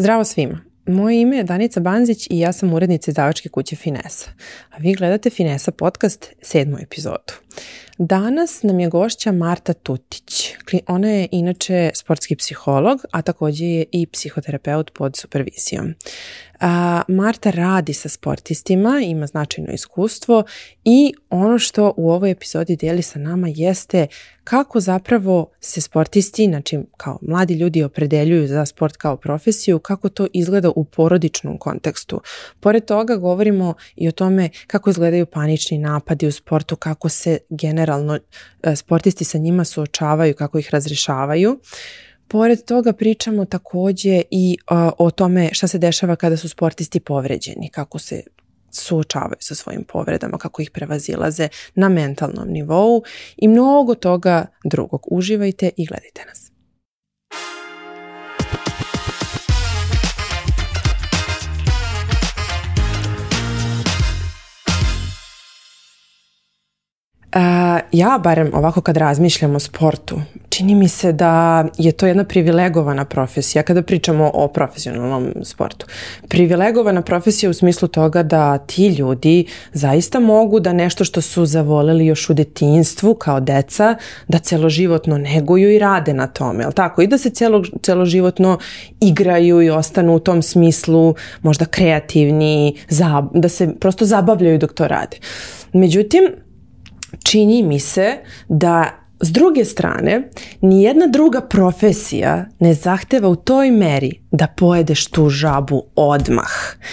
Zdravo svima. Moje ime je Danica Banzić i ja sam urednica izdavačke kuće Finesa. A vi gledate Finesa podcast, sedmu epizodu. Danas nam je gošća Marta Tutić. Ona je inače sportski psiholog, a također je i psihoterapeut pod supervizijom. Marta radi sa sportistima, ima značajno iskustvo i ono što u ovoj epizodi dijeli sa nama jeste kako zapravo se sportisti, znači kao mladi ljudi opredeljuju za sport kao profesiju, kako to izgleda u porodičnom kontekstu. Pored toga govorimo i o tome kako izgledaju panični napadi u sportu, kako se generalno generalno e, sportisti sa njima suočavaju, kako ih razrešavaju. Pored toga pričamo također i e, o tome što se dešava kada su sportisti povređeni, kako se suočavaju sa svojim povredama, kako ih prevazilaze na mentalnom nivou i mnogo toga drugog. Uživajte i gledajte nas. E, ja barem ovako kad razmišljam o sportu, čini mi se da je to jedna privilegovana profesija kada pričamo o profesionalnom sportu. Privilegovana profesija u smislu toga da ti ljudi zaista mogu da nešto što su zavoleli još u detinstvu kao deca, da celoživotno neguju i rade na tome, jel tako? I da se celo, celoživotno igraju i ostanu u tom smislu možda kreativni, da se prosto zabavljaju dok to rade. Međutim, čini mi se da s druge strane, nijedna druga profesija ne zahteva u toj meri da pojedeš tu žabu odmah.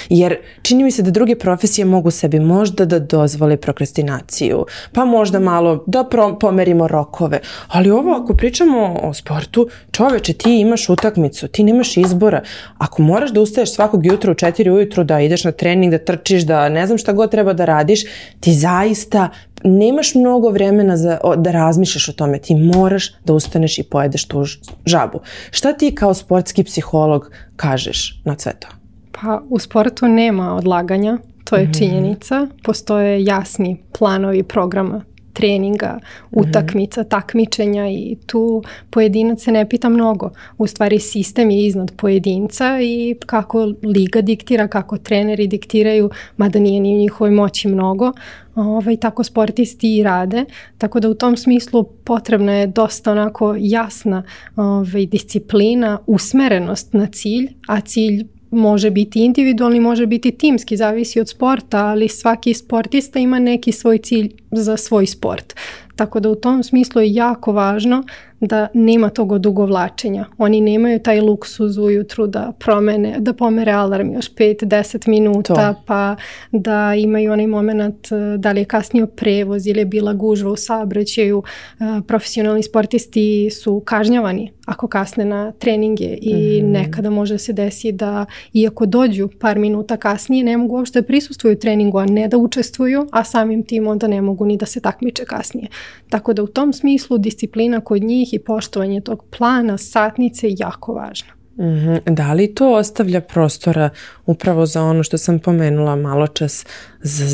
Jer čini mi se da druge profesije mogu sebi možda da dozvole prokrastinaciju, pa možda malo da pomerimo rokove. Ali ovo ako pričamo o sportu, čoveče ti imaš utakmicu, ti nemaš izbora. Ako moraš da ustaješ svakog jutra u četiri ujutru da ideš na trening, da trčiš, da ne znam šta god treba da radiš, ti zaista nemaš mnogo vremena za, da razmišljaš o tome. Ti moraš da ustaneš i pojedeš tu žabu. Šta ti kao sportski psiholog kažeš na sve to? Pa u sportu nema odlaganja, to je mhm. činjenica. Postoje jasni planovi programa treninga, mhm. utakmica, takmičenja i tu pojedinac se ne pita mnogo. U stvari sistem je iznad pojedinca i kako liga diktira, kako treneri diktiraju, mada nije ni u njihovoj moći mnogo, ovaj, tako sportisti i rade. Tako da u tom smislu potrebna je dosta onako jasna ovaj, disciplina, usmerenost na cilj, a cilj može biti individualni, može biti timski, zavisi od sporta, ali svaki sportista ima neki svoj cilj za svoj sport. Tako da u tom smislu je jako važno da nema tog odugovlačenja. Oni nemaju taj luksuz ujutru da promene, da pomere alarm još 5-10 minuta, pa da imaju onaj moment e, da li je kasnio prevoz ili je bila gužva u saobraćaju. E, profesionalni sportisti su kažnjavani ako kasne na treninge i mm. nekada može se desi da iako dođu par minuta kasnije ne mogu uopšte je prisustvuju treningu, a ne da učestvuju, a samim tim onda ne mogu ni da se takmiče kasnije. Tako da u tom smislu disciplina kod njih i poštovanje tog plana satnice jako važno. Mhm. Da li to ostavlja prostora upravo za ono što sam pomenula malo čas za,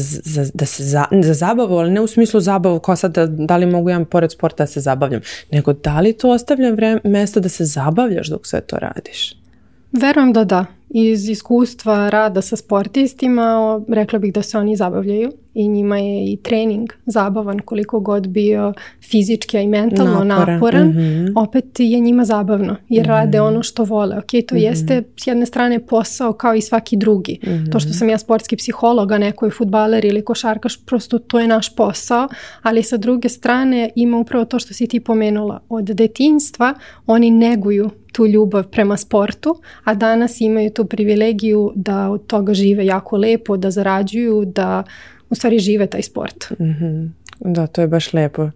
za, da se za, zabavu, ali ne u smislu zabavu kao sad da, da li mogu ja pored sporta da se zabavljam, nego da li to ostavlja vre, mesto da se zabavljaš dok sve to radiš? Verujem da da. Iz iskustva rada sa sportistima rekla bih da se oni zabavljaju i njima je i trening zabavan koliko god bio fizički a i mentalno naporan. Mm Opet je njima zabavno jer mhm. rade ono što vole. Ok, to mhm. jeste s jedne strane posao kao i svaki drugi. To što mhm. sam ja sportski psiholog, a neko je futbaler ili košarkaš, prosto to je naš posao. Ali sa druge strane ima upravo to što si ti pomenula. Od detinstva oni neguju tu ljubav prema sportu, a danas imaju tu privilegiju da od toga žive jako lepo, da zarađuju, da u stvari žive taj sport. Mhm. Da, to je baš lijepo.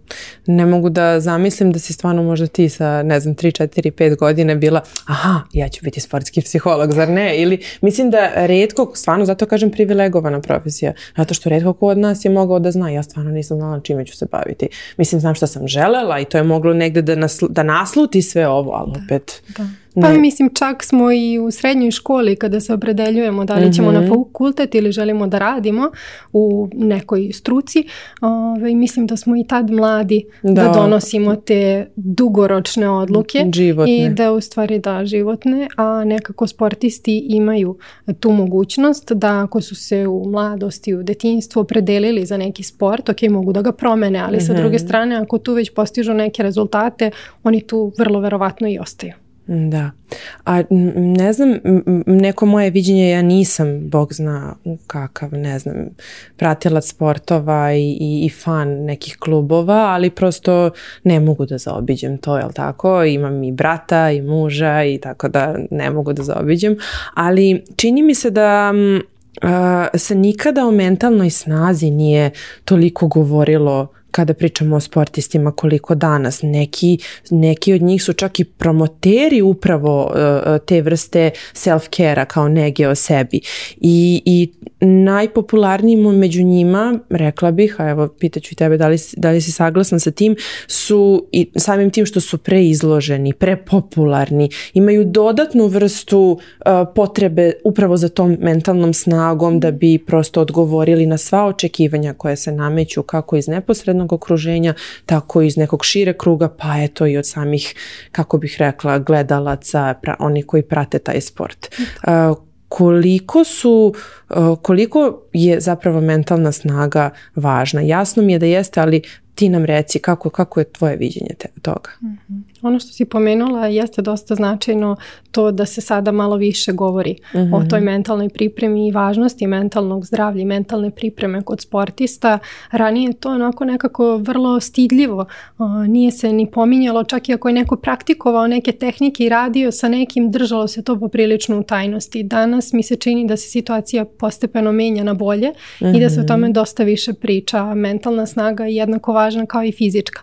Ne mogu da zamislim da si stvarno možda ti sa, ne znam, 3, 4, 5 godine bila, aha, ja ću biti sportski psiholog, zar ne? Ili, mislim da redko, stvarno, zato kažem privilegovana profesija, zato što redko ko od nas je mogao da zna, ja stvarno nisam znala čime ću se baviti. Mislim, znam što sam želela i to je moglo negde da, da nasluti sve ovo, ali opet... Da. Pa mislim čak smo i u srednjoj školi kada se opredeljujemo da li ćemo na mhm. fakultet ili želimo da radimo u nekoj struci, ovaj, mislim da smo i tad mladi da, donosimo te dugoročne odluke i da u stvari da životne, a nekako sportisti imaju tu mogućnost da ako su se u mladosti, u detinjstvu opredelili za neki sport, ok, mogu da ga promene, ali mm sa mhm. druge strane ako tu već postižu neke rezultate, oni tu vrlo verovatno i ostaju. Da. A ne znam, neko moje viđenje, ja nisam, bog zna kakav, ne znam, pratila sportova i, i, fan nekih klubova, ali prosto ne mogu da zaobiđem to, jel tako? Imam i brata i muža i tako da ne mogu da zaobiđem, ali čini mi se da se nikada o mentalnoj snazi nije toliko govorilo kada pričamo o sportistima koliko danas. Neki, neki od njih su čak i promoteri upravo e, e, te vrste self care kao nege o sebi. I, i najpopularnijim među njima, rekla bih, a evo pitaću i tebe da li, si saglasan sa tim, su i samim tim što su preizloženi, prepopularni, imaju dodatnu vrstu e, potrebe upravo za tom mentalnom snagom da bi prosto odgovorili na sva očekivanja koje se nameću kako iz neposrednog okruženja, tako iz nekog šire kruga, pa eto i od samih, kako bih rekla, gledalaca, pra, oni koji prate taj sport. koliko su, koliko je zapravo mentalna snaga važna? Jasno mi je da jeste, ali ti nam reci kako, kako je tvoje viđenje toga. Mhm. Ono što si pomenula jeste dosta značajno to da se sada malo više govori o mhm. toj mentalnoj pripremi i važnosti mentalnog zdravlja i mentalne pripreme kod sportista. Ranije to onako nekako vrlo stidljivo. Nije se ni pominjalo, čak i ako je neko praktikovao neke tehnike i radio sa nekim, držalo se to poprilično u tajnosti. Danas mi se čini da se situacija postepeno menja na bolje i da se o mhm. tome dosta više priča. Mentalna snaga je jednako važna kao i fizička.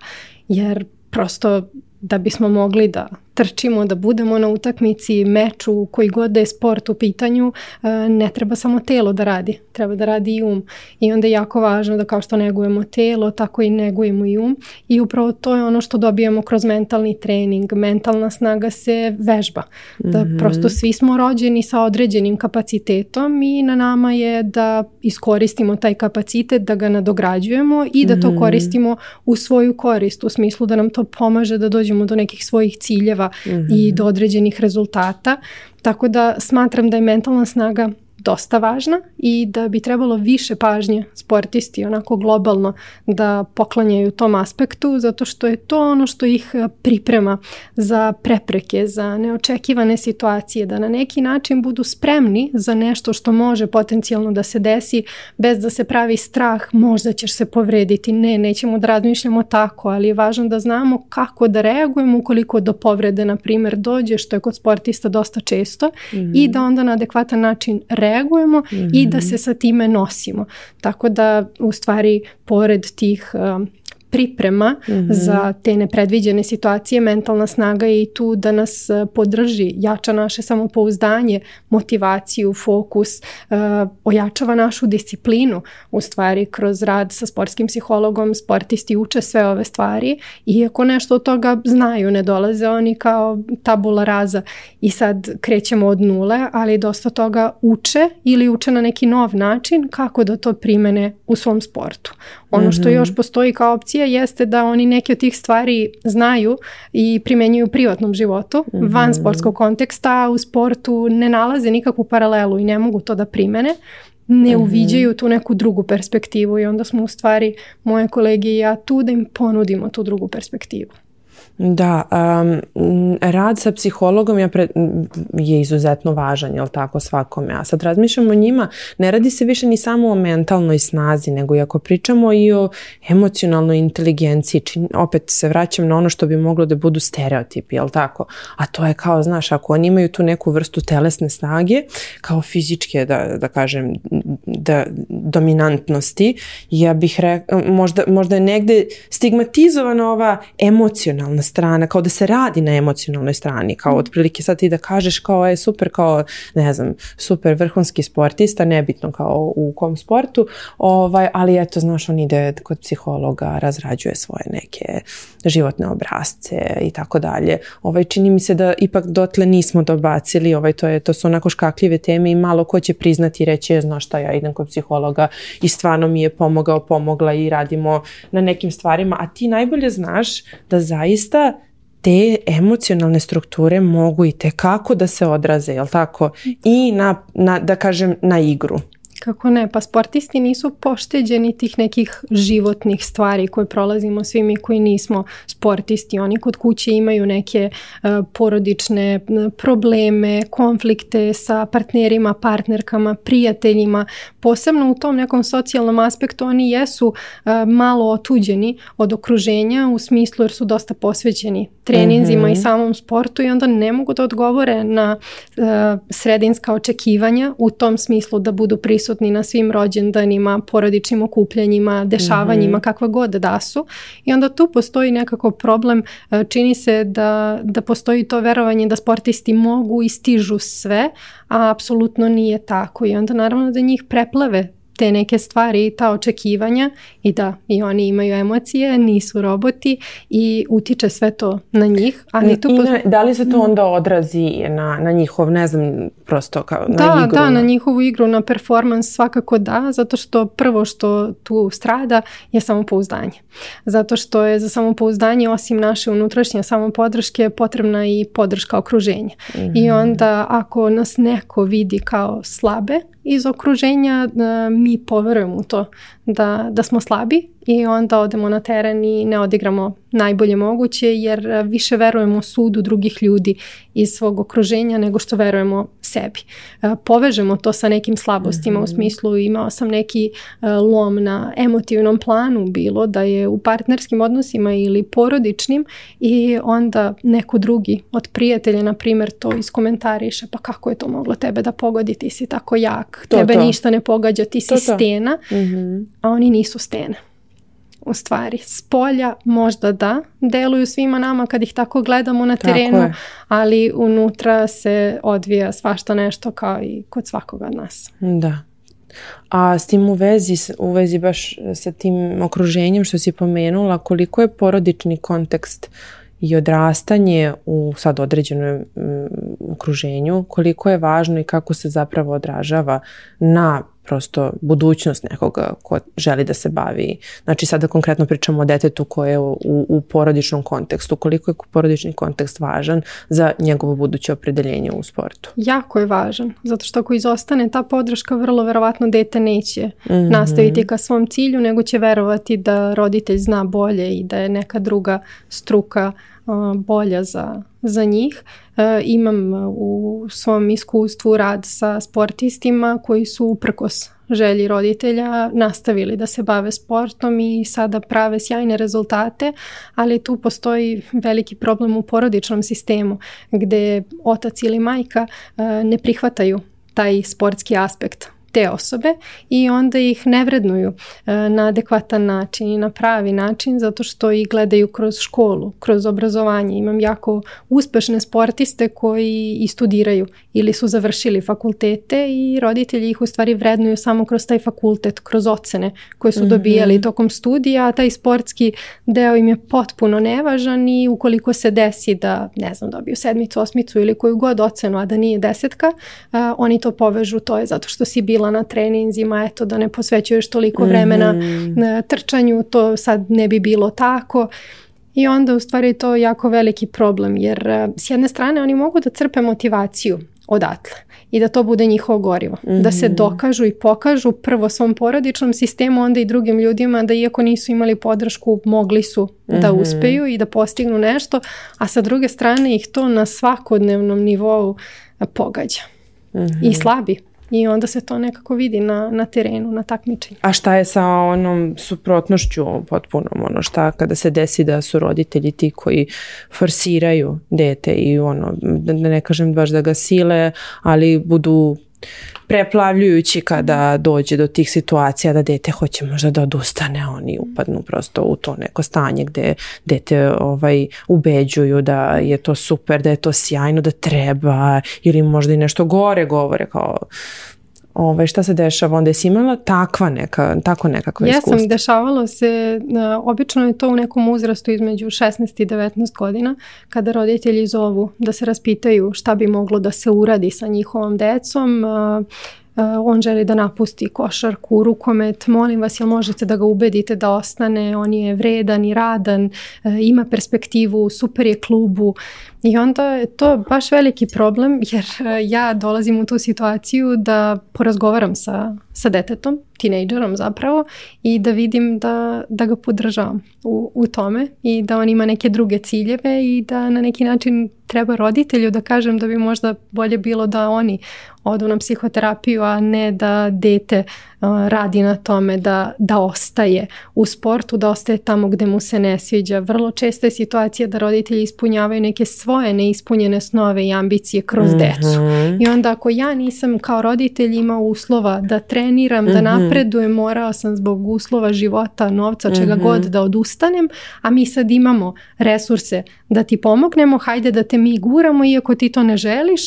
Jer prosto da bismo mogli da trčimo, da budemo na utakmici, meču, koji god da je sport u pitanju, e, ne treba samo telo da radi, treba da radi i um. I onda je jako važno da kao što negujemo telo, tako i negujemo i um. I upravo to je ono što dobijemo kroz mentalni trening. Mentalna snaga se vežba. Da mhm. prosto svi smo rođeni sa određenim kapacitetom i na nama je da iskoristimo taj kapacitet, da ga nadograđujemo i da to mhm. koristimo u svoju korist, u smislu da nam to pomaže da dođemo do nekih svojih ciljeva i mhm. do određenih rezultata. Tako da smatram da je mentalna snaga dosta važna i da bi trebalo više pažnje sportisti onako globalno da poklanjaju tom aspektu zato što je to ono što ih priprema za prepreke, za neočekivane situacije, da na neki način budu spremni za nešto što može potencijalno da se desi bez da se pravi strah, možda ćeš se povrediti, ne, nećemo da razmišljamo tako, ali je važno da znamo kako da reagujemo ukoliko do povrede, na primjer, dođe, što je kod sportista dosta često i mhm. da onda na adekvatan način reagujemo reagujemo i da mhm. se sa time nosimo. Tako da u stvari pored tih um, priprema mhm. za te nepredviđene situacije, mentalna snaga je i tu da nas e, podrži, jača naše samopouzdanje, motivaciju, fokus, e, ojačava našu disciplinu. U stvari kroz rad sa sportskim psihologom sportisti uče sve ove stvari i ako nešto od toga znaju, ne dolaze oni kao tabula raza i sad krećemo od nule, ali dosta toga uče ili uče na neki nov način kako da to primene u svom sportu. Ono što još mhm. postoji kao opcija jeste da oni neke od tih stvari znaju i primenjuju u privatnom životu, van mhm. sportskog konteksta, u sportu ne nalaze nikakvu paralelu i ne mogu to da primene ne mhm. uviđaju tu neku drugu perspektivu i onda smo u stvari moje kolege i ja tu da im ponudimo tu drugu perspektivu. Da, um, rad sa psihologom je, je izuzetno važan, jel tako, svakome. A sad razmišljamo o njima, ne radi se više ni samo o mentalnoj snazi, nego i ako pričamo i o emocionalnoj inteligenciji, opet se vraćam na ono što bi moglo da budu stereotipi, jel tako? A to je kao, znaš, ako oni imaju tu neku vrstu telesne snage, kao fizičke, da, da kažem, da, dominantnosti, ja bih možda, možda je negde stigmatizovana ova emocionalna strana, kao da se radi na emocionalnoj strani, kao mm. otprilike sad ti da kažeš kao je super, kao ne znam, super vrhunski sportista, nebitno kao u kom sportu, ovaj, ali eto, znaš, on ide kod psihologa, razrađuje svoje neke životne obrazce i tako dalje. Ovaj, čini mi se da ipak dotle nismo dobacili, ovaj, to, je, to su onako škakljive teme i malo ko će priznati i reći, e, znaš šta, ja idem kod psihologa i stvarno mi je pomogao, pomogla i radimo na nekim stvarima, a ti najbolje znaš da zaista zaista te emocionalne strukture mogu i kako da se odraze, jel tako? I na, na, da kažem, na igru. Kako ne, pa sportisti nisu pošteđeni tih nekih životnih stvari koje prolazimo svi mi koji nismo sportisti. Oni kod kuće imaju neke e, porodične probleme, konflikte sa partnerima, partnerkama, prijateljima. Posebno u tom nekom socijalnom aspektu oni jesu e, malo otuđeni od okruženja u smislu jer su dosta posvećeni treninzima i mhm. samom sportu i onda ne mogu da odgovore na e, sredinska očekivanja u tom smislu da budu prisutni prisutni na svim rođendanima, porodičnim okupljanjima, dešavanjima, mhm. kakva god da su. I onda tu postoji nekako problem, e, čini se da, da postoji to verovanje da sportisti mogu i stižu sve, a apsolutno nije tako. I onda naravno da njih preplave te neke stvari i ta očekivanja i da i oni imaju emocije, nisu roboti i utiče sve to na njih. Ali tu da li se to mm. onda odrazi na, na njihov, ne znam, prosto kao na da, igru? Da, na ono- njihovu igru, na performans svakako da, zato što prvo što tu strada je samopouzdanje. Zato što je za samopouzdanje osim naše unutrašnje samopodrške potrebna i podrška okruženja. I mhm. onda ako nas neko vidi kao slabe, iz okruženja mi poverujemo u to da, da smo slabi i onda odemo na teren i ne odigramo najbolje moguće jer e, više verujemo sudu drugih ljudi iz svog okruženja nego što verujemo sebi. E, povežemo to sa nekim slabostima u mhm. smislu imao sam neki e, lom na emotivnom planu bilo da je u partnerskim odnosima ili porodičnim i onda neko drugi od prijatelja na primjer to iskomentariše pa kako je to moglo tebe da pogodi ti si tako jak, tebe ništa ne pogađa ti si stena, mhm. a oni nisu stena u stvari. S polja možda da, deluju svima nama kad ih tako gledamo na terenu, ali unutra se odvija svašta nešto kao i kod svakoga od nas. Da. A s tim u vezi, u vezi baš sa tim okruženjem što si pomenula, koliko je porodični kontekst i odrastanje u sad određenom mm, okruženju, koliko je važno i kako se zapravo odražava na prosto budućnost nekoga ko želi da se bavi. Znači sada konkretno pričamo o detetu koje je u, u porodičnom kontekstu. Koliko je porodični kontekst važan za njegovo buduće opredeljenje u sportu? Jako je važan, zato što ako izostane ta podrška, vrlo verovatno dete neće mhm. nastaviti ka svom cilju, nego će verovati da roditelj zna bolje i da je neka druga struka bolja za, za njih. E, imam e, u svom iskustvu rad sa sportistima koji su uprkos želji roditelja nastavili da se bave sportom i sada prave sjajne rezultate, ali tu postoji veliki problem u porodičnom sistemu gde otac ili majka e, ne prihvataju taj sportski aspekt te osobe i onda ih ne vrednuju e, na adekvatan način i na pravi način zato što ih gledaju kroz školu, kroz obrazovanje. Imam jako uspešne sportiste koji i studiraju ili su završili fakultete i roditelji ih u stvari vrednuju samo kroz taj fakultet, kroz ocene koje su mhm. dobijali tokom studija, a taj sportski deo im je potpuno nevažan i ukoliko se desi da, ne znam, dobiju sedmicu, osmicu ili koju god ocenu, a da nije desetka, oni to povežu, to je zato što si bila bila na treninzima, eto da ne posvećuješ toliko vremena mm trčanju, to sad ne bi bilo tako. I onda u stvari to je jako veliki problem jer e, s jedne strane oni mogu da crpe motivaciju odatle i da to bude njihovo gorivo. Da se mhm. dokažu i pokažu prvo svom porodičnom sistemu, onda i drugim ljudima da iako nisu imali podršku, mogli su da mhm. uspeju i da postignu nešto, a sa druge strane ih to na svakodnevnom nivou e, pogađa. I mhm. slabi i onda se to nekako vidi na, na terenu, na takmičenju. A šta je sa onom suprotnošću potpunom, ono šta kada se desi da su roditelji ti koji forsiraju dete i ono, da ne kažem baš da ga sile, ali budu preplavljujući kada dođe do tih situacija da dete hoće možda da odustane, oni upadnu prosto u to neko stanje gde dete ovaj, ubeđuju da je to super, da je to sjajno, da treba ili možda i nešto gore govore kao Ovaj, šta se dešava? Onda jesi imala takva neka, tako nekakva ja sam, dešavalo se, obično je to u nekom uzrastu između 16 i 19 godina, kada roditelji zovu da se raspitaju šta bi moglo da se uradi sa njihovom decom, on želi da napusti košarku, rukomet, molim vas jel možete da ga ubedite da ostane, on je vredan i radan, e, ima perspektivu, super je klubu. I onda je to baš veliki problem jer e, ja dolazim u tu situaciju da porazgovaram sa, sa detetom, tinejdžerom zapravo, i da vidim da, da ga podržavam u, u tome i da on ima neke druge ciljeve i da na neki način treba roditelju da kažem da bi možda bolje bilo da oni odu na psihoterapiju, a ne da dete e, radi na tome da, da ostaje u sportu, da ostaje tamo gde mu se ne sviđa. Vrlo često je situacija da roditelji ispunjavaju neke svoje svoje neispunjene snove i ambicije kroz mm decu. I onda ako ja nisam kao roditelj imao uslova da treniram, da mhm. napredujem, morao sam zbog uslova života, novca, čega mhm. god da odustanem, a mi sad imamo resurse da ti pomognemo, hajde da te mi guramo iako ti to ne želiš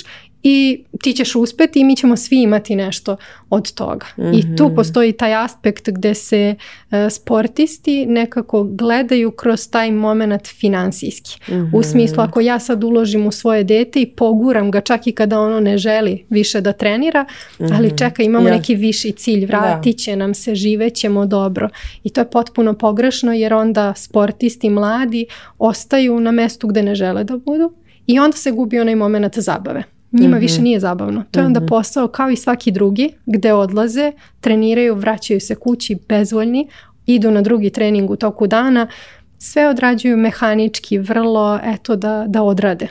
i ti ćeš uspjeti i mi ćemo svi imati nešto od toga. I tu mhm. postoji taj aspekt gdje se e, sportisti nekako gledaju kroz taj moment financijski. U mhm. smislu ako ja sad uložim u svoje dete i poguram ga čak i kada ono ne želi više da trenira, ali mhm. čeka imamo neki viši cilj, vratit će nam se, živećemo dobro. I to je potpuno pogrešno jer onda sportisti mladi ostaju na mestu gdje ne žele da budu i onda se gubi onaj moment zabave njima mhm. više nije zabavno. To je onda mhm. posao kao i svaki drugi gde odlaze, treniraju, vraćaju se kući bezvoljni, idu na drugi trening u toku dana, sve odrađuju mehanički, vrlo eto da, da odrade.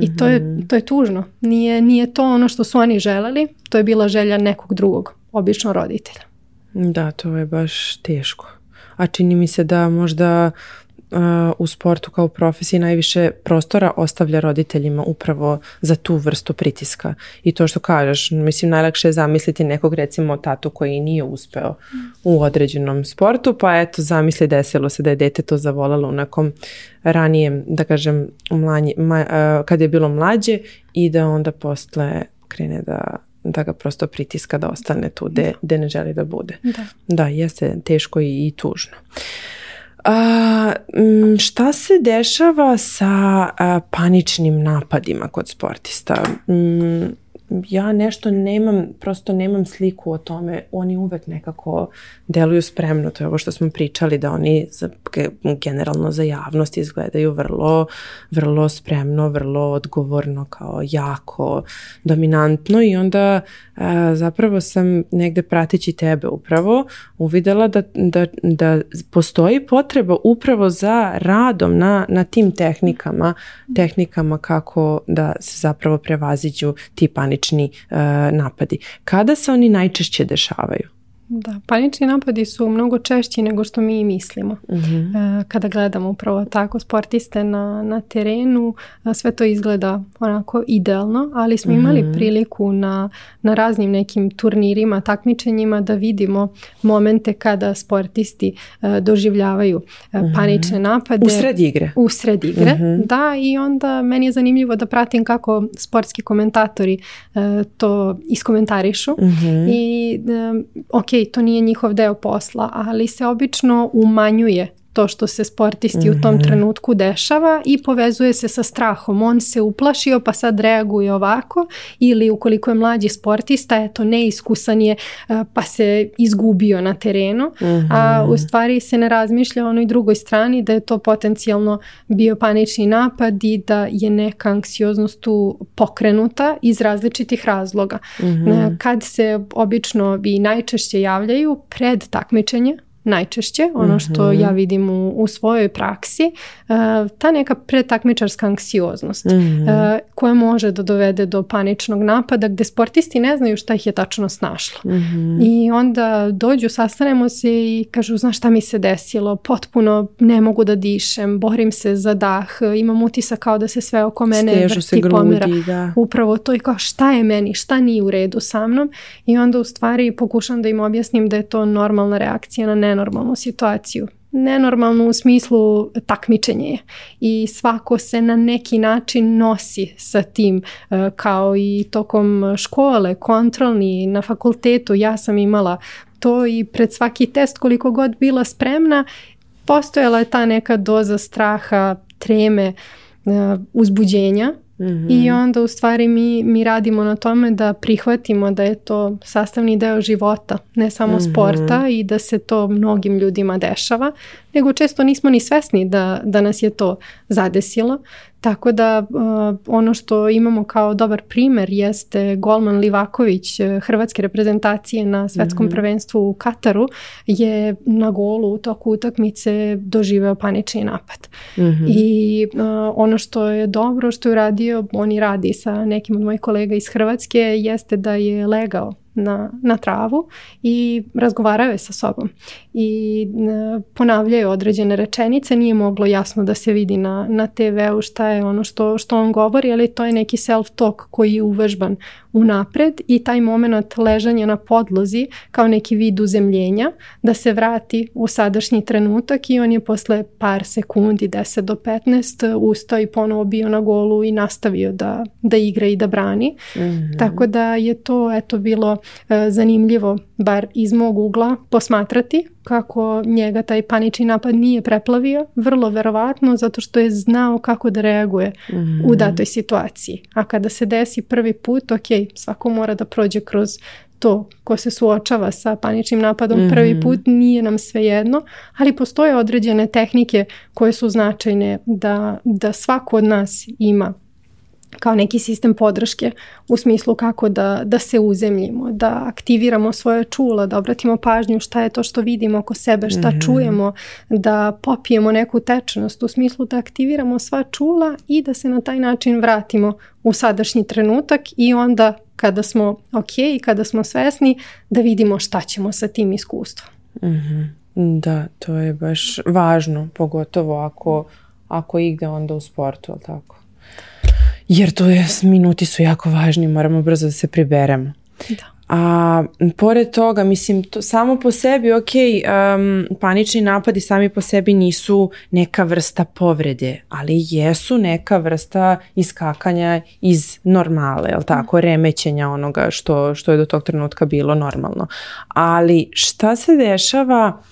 I to je, mhm. to je tužno. Nije, nije to ono što su oni željeli, to je bila želja nekog drugog, obično roditelja. Da, to je baš teško. A čini mi se da možda E, u sportu kao profesiji najviše prostora ostavlja roditeljima upravo za tu vrstu pritiska. I to što kažeš, mislim najlakše je zamisliti nekog recimo tatu koji nije uspeo u određenom sportu, pa eto zamisli desilo se da je dete to zavolalo u nekom ranijem, da kažem, e, kad je bilo mlađe i da onda posle krene da da ga prosto pritiska da ostane tu gde ne želi da bude. Da, da jeste teško i tužno šta se dešava sa paničnim napadima kod sportista? ja nešto nemam, prosto nemam sliku o tome, oni uvek nekako deluju spremno, to je ovo što smo pričali, da oni generalno za javnost izgledaju vrlo, vrlo spremno, vrlo odgovorno, kao jako dominantno i onda zapravo sam negde prateći tebe upravo uvidela da, da, da postoji potreba upravo za radom na, na tim tehnikama, tehnikama kako da se zapravo prevaziđu ti panični napadi. Kada se oni najčešće dešavaju? Da, panični napadi su mnogo češći nego što mi mislimo. Mhm. E, kada gledamo upravo tako sportiste na, na terenu, e, sve to izgleda onako idealno, ali smo imali mhm. priliku na, na raznim nekim turnirima, takmičenjima da vidimo momente kada sportisti e, doživljavaju mhm. panične napade. U sred igre. U sred igre, da. I onda meni je zanimljivo da pratim kako sportski komentatori to iskomentarišu. I ok, to nije njihov deo posla, ali se obično umanjuje to što se sportisti u tom mhm. trenutku dešava i povezuje se sa strahom. On se uplašio pa sad reaguje ovako ili ukoliko je mlađi sportista, eto neiskusan je eh, pa se izgubio na terenu, a mhm. u stvari se ne razmišlja o onoj drugoj strani da je to potencijalno bio panični napad i da je neka anksioznost tu pokrenuta iz različitih razloga. Mhm. Eh, kad se obično i najčešće javljaju pred takmičenje, najčešće, ono što ja mhm. vidim u, svojoj praksi, e, ta neka pretakmičarska anksioznost e, mhm. koja može da dovede do paničnog napada gdje sportisti ne znaju šta ih je tačno snašlo. Mhm. I onda dođu, sastanemo se i kažu znaš šta mi se desilo, potpuno ne mogu da dišem, borim se za dah, imam utisak kao da se sve oko mene Stežu vrti, grudi, pomira. Upravo to i kao šta je meni, šta nije u redu sa mnom i onda u stvari pokušam da im objasnim da je to normalna reakcija na ne normalnu situaciju. Nenormalno u smislu takmičenje je. I svako se na neki način nosi sa tim, e, kao i tokom škole, kontrolni, na fakultetu. Ja sam imala to i pred svaki test koliko god bila spremna, postojala je ta neka doza straha, treme, e, uzbuđenja Mhm. I onda u stvari mi, mi radimo na tome da prihvatimo da je to sastavni deo života, ne samo mhm. sporta i da se to mnogim ljudima dešava, nego često nismo ni svesni da, da nas je to zadesilo. Tako da e, ono što imamo kao dobar primer jeste golman Livaković e, hrvatske reprezentacije na svetskom mhm. prvenstvu u Kataru je na golu u toku utakmice doživeo panični napad. Mhm. I e, ono što je dobro što je uradio, on i radi sa nekim od mojih kolega iz Hrvatske, jeste da je legao na, na travu i razgovaraju sa sobom i e, ponavljaju određene rečenice, nije moglo jasno da se vidi na, na TV-u šta je ono što, što on govori, ali to je neki self-talk koji je uvežban unapred i taj moment ležanja na podlozi kao neki vid uzemljenja da se vrati u sadašnji trenutak i on je posle par sekundi, 10 do 15, ustao i ponovo bio na golu i nastavio da, da igra i da brani. Mhm. Tako da je to eto bilo e, zanimljivo, bar iz mog ugla, posmatrati kako njega taj panični napad nije preplavio, vrlo verovatno zato što je znao kako da reaguje u mhm. datoj situaciji. A kada se desi prvi put, ok, svako mora da prođe kroz to ko se suočava sa paničnim napadom mhm. prvi put, nije nam sve jedno. ali postoje određene tehnike koje su značajne da, da svako od nas ima kao neki sistem podrške u smislu kako da, da se uzemljimo, da aktiviramo svoje čula, da obratimo pažnju šta je to što vidimo oko sebe, šta mhm. čujemo, da popijemo neku tečnost u smislu da aktiviramo sva čula i da se na taj način vratimo u sadašnji trenutak i onda kada smo ok i kada smo svesni da vidimo šta ćemo sa tim iskustvom. Mhm. Da, to je baš važno, pogotovo ako, ako igde onda u sportu, ali tako? jer to je, minuti su jako važni, moramo brzo da se priberemo. Da. A pored toga, mislim, to, samo po sebi, ok, um, panični napadi sami po sebi nisu neka vrsta povrede, ali jesu neka vrsta iskakanja iz normale, jel tako, mm. remećenja onoga što, što je do tog trenutka bilo normalno. Ali šta se dešava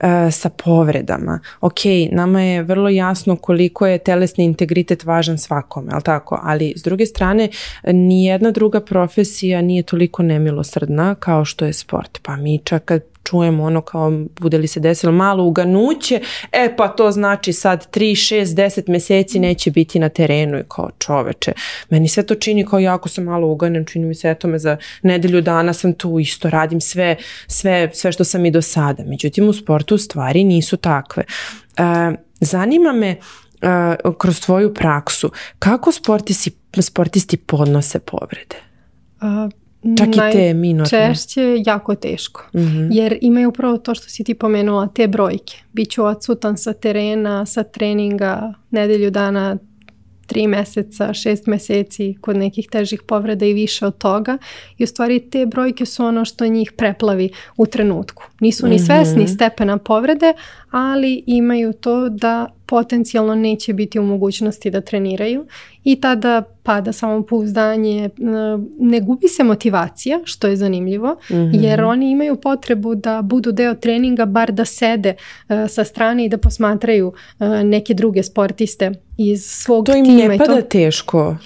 E, sa povredama. Ok, nama je vrlo jasno koliko je telesni integritet važan svakome, ali tako? Ali s druge strane, nijedna druga profesija nije toliko nemilosrdna kao što je sport. Pa mi čak kad čujem ono kao bude li se desilo malo uganuće, e pa to znači sad 3, 6, 10 mjeseci neće biti na terenu i kao čoveče. Meni sve to čini kao jako sam malo uganem, čini mi se eto za nedelju dana sam tu isto, radim sve, sve, sve što sam i do sada. Međutim u sportu stvari nisu takve. E, zanima me e, kroz tvoju praksu kako sportisti, sportisti podnose povrede? A, Čak jako teško. Mhm. Jer imaju upravo to što si ti pomenula, te brojke. Biću odsutan sa terena, sa treninga, nedelju dana, tri meseca, šest meseci kod nekih težih povreda i više od toga. I u stvari te brojke su ono što njih preplavi u trenutku. Nisu ni mhm. svesni mm stepena povrede, ali imaju to da potencijalno neće biti u mogućnosti da treniraju i tada pada samopouzdanje, e, ne gubi se motivacija, što je zanimljivo, mhm. jer oni imaju potrebu da budu deo treninga, bar da sede e, sa strane i da posmatraju e, neke druge sportiste iz svog tima. To im ne pada teško?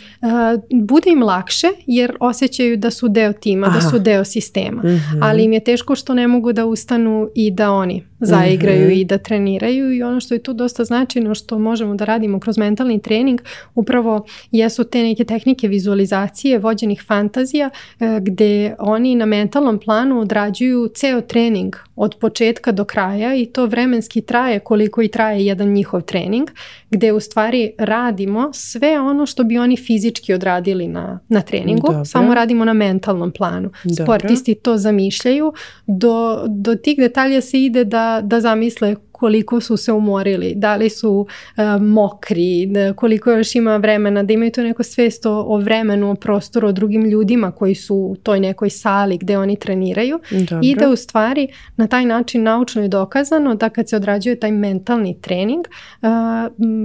bude im lakše jer osjećaju da su deo tima, da su deo sistema, mhm. ali im je teško što ne mogu da ustanu i da oni zaigraju mhm. i da treniraju i ono što je tu dosta značajno što možemo da radimo kroz mentalni trening upravo jesu te neke tehnike vizualizacije vođenih fantazija e, gde oni na mentalnom planu odrađuju ceo trening od početka do kraja i to vremenski traje koliko i traje jedan njihov trening gde u stvari radimo sve ono što bi oni fizički odradili na, na treningu, samo radimo na mentalnom planu. Dobre. Sportisti to zamišljaju, do, do tih detalja se ide da da, zamisle koliko su se umorili, da li su e, mokri, koliko još ima vremena, da imaju to neko svesto o, vremenu, o prostoru, o drugim ljudima koji su u toj nekoj sali gde oni treniraju Dobro. i da u stvari na taj način naučno je dokazano da kad se odrađuje taj mentalni trening, e,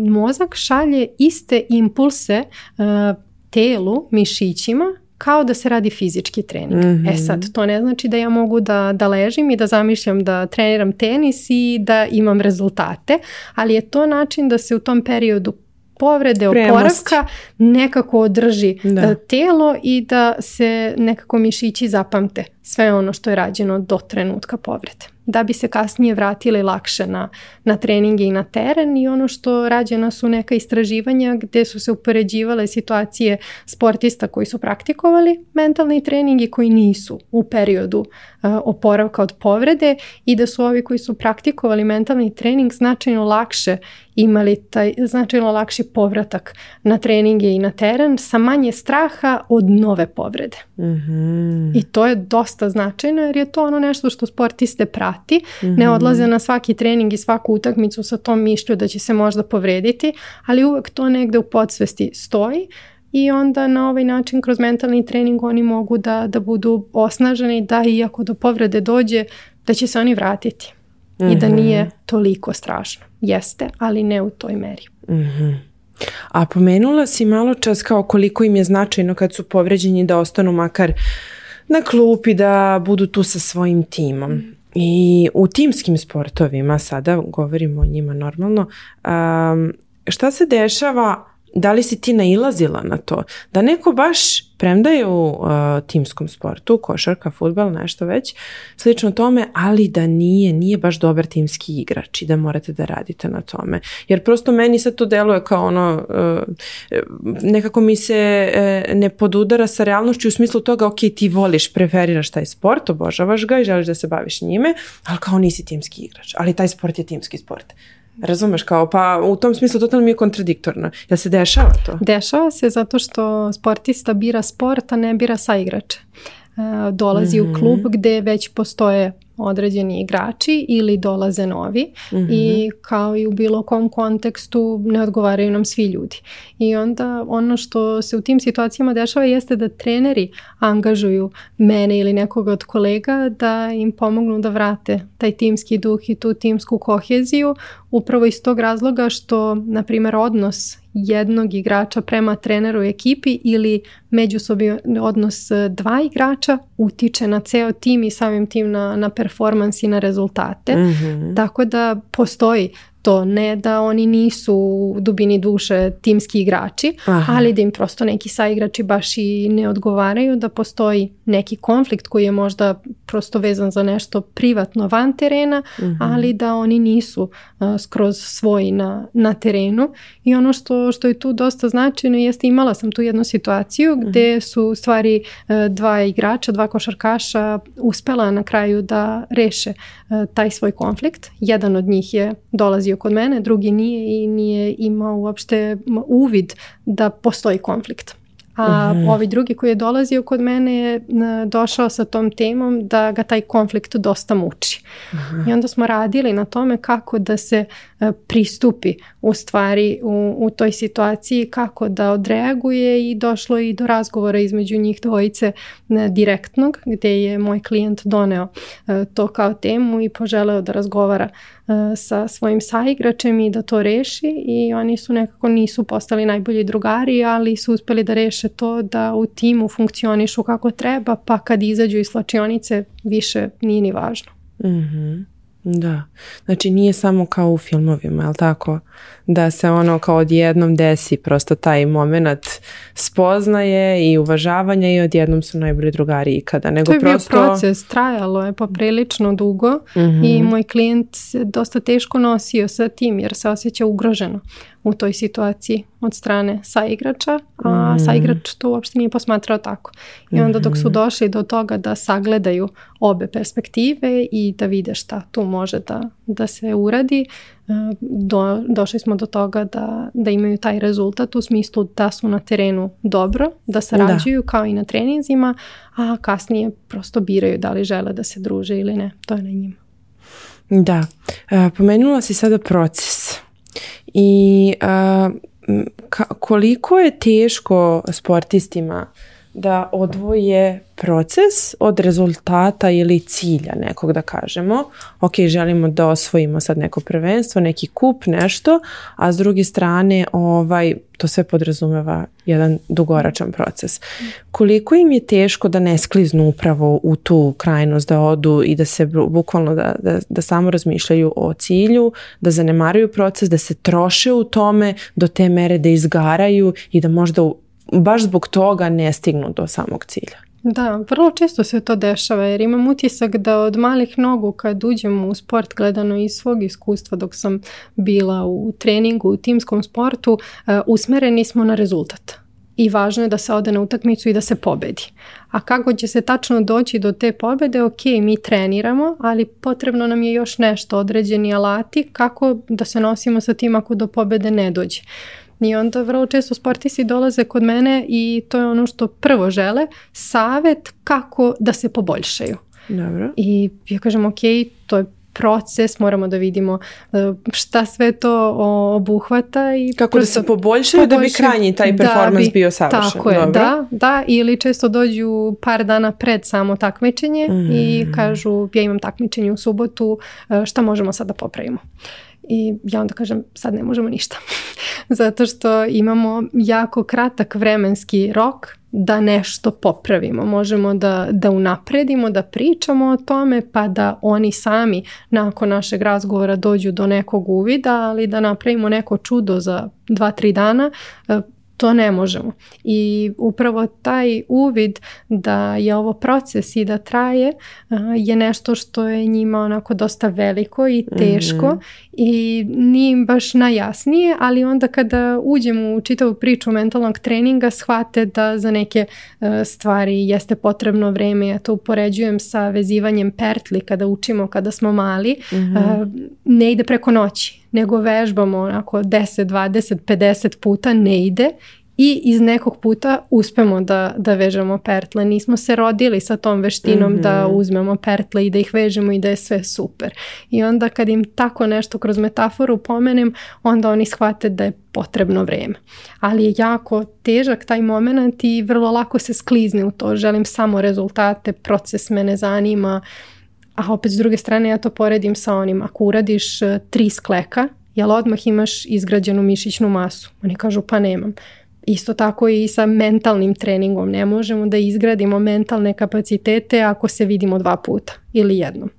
mozak šalje iste impulse e, telu, mišićima kao da se radi fizički trening. mm E mhm. sad, to ne znači da ja mogu da, da ležim i da zamišljam da treniram tenis i da imam rezultate, ali je to način da se u tom periodu povrede, oporavka nekako održi da. E, telo i da se nekako mišići zapamte sve ono što je rađeno do trenutka povrede da bi se kasnije vratili lakše na, na treninge i na teren i ono što rađena su neka istraživanja gde su se upoređivale situacije sportista koji su praktikovali mentalni trening i koji nisu u periodu E, oporavka od povrede i da su ovi koji su praktikovali mentalni trening značajno lakše imali taj značajno lakši povratak na treninge i na teren sa manje straha od nove povrede. Mhm. I to je dosta značajno jer je to ono nešto što sportiste prati. Ne mhm. odlaze na svaki trening i svaku utakmicu sa tom mišlju da će se možda povrediti, ali uvek to negde u podsvesti stoji i onda na ovaj način kroz mentalni trening oni mogu da, da budu osnaženi da iako do povrede dođe da će se oni vratiti i da mhm. nije toliko strašno. Jeste, ali ne u toj meri. Mhm. A pomenula si malo čas kao koliko im je značajno kad su povređeni da ostanu makar na klupi, da budu tu sa svojim timom. Mhm. I u timskim sportovima, sada govorimo o njima normalno, šta se dešava da li si ti nailazila na to? Da neko baš, premda je u uh, timskom sportu, košarka, futbal, nešto već, slično tome, ali da nije, nije baš dobar timski igrač i da morate da radite na tome. Jer prosto meni sad to deluje kao ono, uh, nekako mi se uh, ne podudara sa realnošću u smislu toga, ok, ti voliš, preferiraš taj sport, obožavaš ga i želiš da se baviš njime, ali kao nisi timski igrač. Ali taj sport je timski sport. Razumeš kao, pa u tom smislu totalno mi je kontradiktorno. Ja se dešava to? Dešava se zato što sportista bira sport, a ne bira saigrače. dolazi u mhm. klub gdje već postoje određeni igrači ili dolaze novi i mhm. kao i u bilo kom kontekstu ne odgovaraju nam svi ljudi. I onda ono što se u tim situacijama dešava jeste da treneri angažuju mene ili nekoga od kolega da im pomognu da vrate taj timski duh i tu timsku koheziju upravo iz tog razloga što na primjer odnos jednog igrača prema treneru i ekipi ili međusobni odnos dva igrača utiče na ceo tim i samim tim na, na performans i na rezultate. Mhm. Tako da postoji ne da oni nisu u dubini duše timski igrači, ali da im prosto neki saigrači baš i ne odgovaraju, da postoji neki konflikt koji je možda prosto vezan za nešto privatno van terena, mhm. ali da oni nisu e, skroz svoji na, na terenu. I ono što, što je tu dosta značajno jeste imala sam tu jednu situaciju mhm. gdje su u stvari e, dva igrača, dva košarkaša uspela na kraju da reše e, taj svoj konflikt. Jedan od njih je dolazio kod mene, drugi nije i nije imao uopšte uvid da postoji konflikt. A mhm. ovi drugi koji je dolazio kod mene je došao sa tom temom da ga taj konflikt dosta muči. Mhm. I onda smo radili na tome kako da se e, pristupi u stvari u, toj situaciji kako da odreaguje i došlo i do razgovora između njih dvojice e, direktnog gdje je moj klijent doneo e, to kao temu i poželeo da razgovara e, sa svojim saigračem i da to reši i oni su nekako nisu postali najbolji drugari, ali su uspeli da reše to da u timu funkcionišu kako treba, pa kad izađu iz slačionice više nije ni važno. Mhm. Da. Znači nije samo kao u filmovima, jel tako? Da se ono kao odjednom desi prosto taj moment spoznaje i uvažavanja i odjednom su najbolji drugari ikada. Nego to je prosto... bio proces, trajalo je poprilično dugo i mhm. moj klijent se dosta teško nosio sa tim jer se osjeća ugroženo u toj situaciji od strane saigrača, a mm. saigrač to uopšte nije posmatrao tako. I onda dok su mhm. došli do toga da sagledaju obe perspektive i da vide šta tu može da, da se uradi, e, došli smo do toga da, da imaju taj rezultat u smislu da su na terenu dobro, da sarađuju da. kao i na treninzima, a kasnije prosto biraju da li žele da se druže ili ne. To je na njima. Da. E, pomenula si sada proces i koliko je teško sportistima da odvoje proces od rezultata ili cilja nekog da kažemo. Ok, želimo da osvojimo sad neko prvenstvo, neki kup, nešto, a s druge strane ovaj, to sve podrazumeva jedan dugoračan proces. Koliko im je teško da ne skliznu upravo u tu krajnost, da odu i da se bukvalno da, da, da samo razmišljaju o cilju, da zanemaraju proces, da se troše u tome do te mere da izgaraju i da možda u, baš zbog toga ne stignu do samog cilja. Da, vrlo često se to dešava jer imam utisak da od malih nogu kad uđem u sport gledano iz svog iskustva dok sam bila u treningu, u timskom sportu, e, usmereni smo na rezultat. I važno je da se ode na utakmicu i da se pobedi. A kako će se tačno doći do te pobede, ok, mi treniramo, ali potrebno nam je još nešto, određeni alati kako da se nosimo sa tim ako do pobede ne dođe. I onda vrlo često sportisti dolaze kod mene i to je ono što prvo žele, savjet kako da se poboljšaju. Dobro. I ja kažem ok, to je proces, moramo da vidimo e, šta sve to obuhvata. I Kako da se poboljšaju da bi krajnji taj performans bi, bio savršen. Tako je, da, da. Ili često dođu par dana pred samo takmičenje i mhm. kažu ja imam takmičenje u subotu, e, šta možemo sad da popravimo. I ja onda kažem, sad ne možemo ništa. Zato što imamo jako kratak vremenski rok da nešto popravimo. Možemo da, da unapredimo, da pričamo o tome, pa da oni sami nakon našeg razgovora dođu do nekog uvida, ali da napravimo neko čudo za dva, tri dana, eh, to ne možemo. I upravo taj uvid da je ovo proces i da traje je nešto što je njima onako dosta veliko i mhm. teško i nije im baš najjasnije, ali onda kada uđemo u čitavu priču mentalnog treninga shvate da za neke e, stvari jeste potrebno vrijeme, Ja to upoređujem sa vezivanjem pertli kada učimo kada smo mali. Mhm. Ne ide preko noći nego vežbamo onako 10, 20, 50 puta, ne ide i iz nekog puta uspemo da, da vežemo pertle. Nismo se rodili sa tom veštinom da mhm. uzmemo pertle i da ih vežemo i da je sve super. I onda kad im tako nešto kroz metaforu pomenem, onda oni shvate da je potrebno vreme. Ali je jako težak taj moment i vrlo lako se sklizne u to. Želim samo rezultate, proces me ne zanima, a opet s druge strane ja to poredim sa onim, ako uradiš e, tri skleka, jel odmah imaš izgrađenu mišićnu masu? Oni kažu pa nemam. Isto tako i sa mentalnim treningom. Ne možemo da izgradimo mentalne kapacitete ako se vidimo dva puta ili jednom.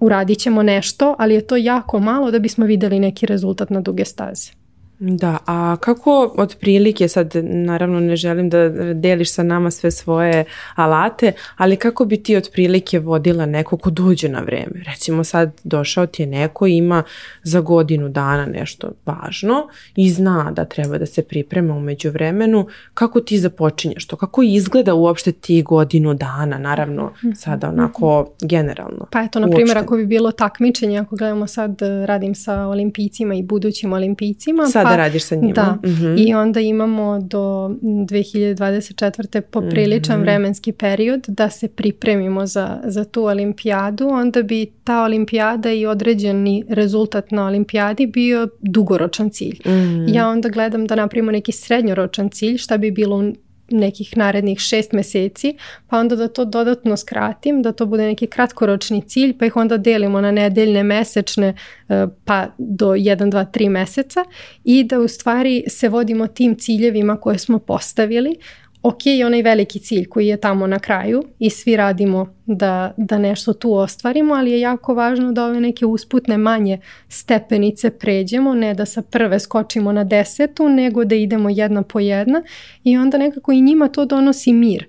Uradit ćemo nešto, ali je to jako malo da bismo videli neki rezultat na duge staze. Da, a kako otprilike, sad naravno ne želim da deliš sa nama sve svoje alate, ali kako bi ti otprilike vodila neko ko dođe na vreme? Recimo sad došao ti je neko i ima za godinu dana nešto važno i zna da treba da se priprema umeđu vremenu. Kako ti započinješ to? Kako izgleda uopšte ti godinu dana? Naravno mhm. sada mhm. onako generalno. Pa eto, na primjer, ako bi bilo takmičenje, ako gledamo sad radim sa olimpijcima i budućim olimpijcima. Sad da radiš sa njima. Da. Mhm. I onda imamo do 2024. popriličan mhm. vremenski period da se pripremimo za, za tu olimpijadu. Onda bi ta olimpijada i određeni rezultat na olimpijadi bio dugoročan cilj. Mhm. Ja onda gledam da napravimo neki srednjoročan cilj, šta bi bilo nekih narednih šest mjeseci, pa onda da to dodatno skratim, da to bude neki kratkoročni cilj, pa ih onda delimo na nedeljne, mesečne, e, pa do 1, 2, 3 meseca i da u stvari se vodimo tim ciljevima koje smo postavili, ok, onaj veliki cilj koji je tamo na kraju i svi radimo da, da nešto tu ostvarimo, ali je jako važno da ove neke usputne manje stepenice pređemo, ne da sa prve skočimo na desetu, nego da idemo jedna po jedna i onda nekako i njima to donosi mir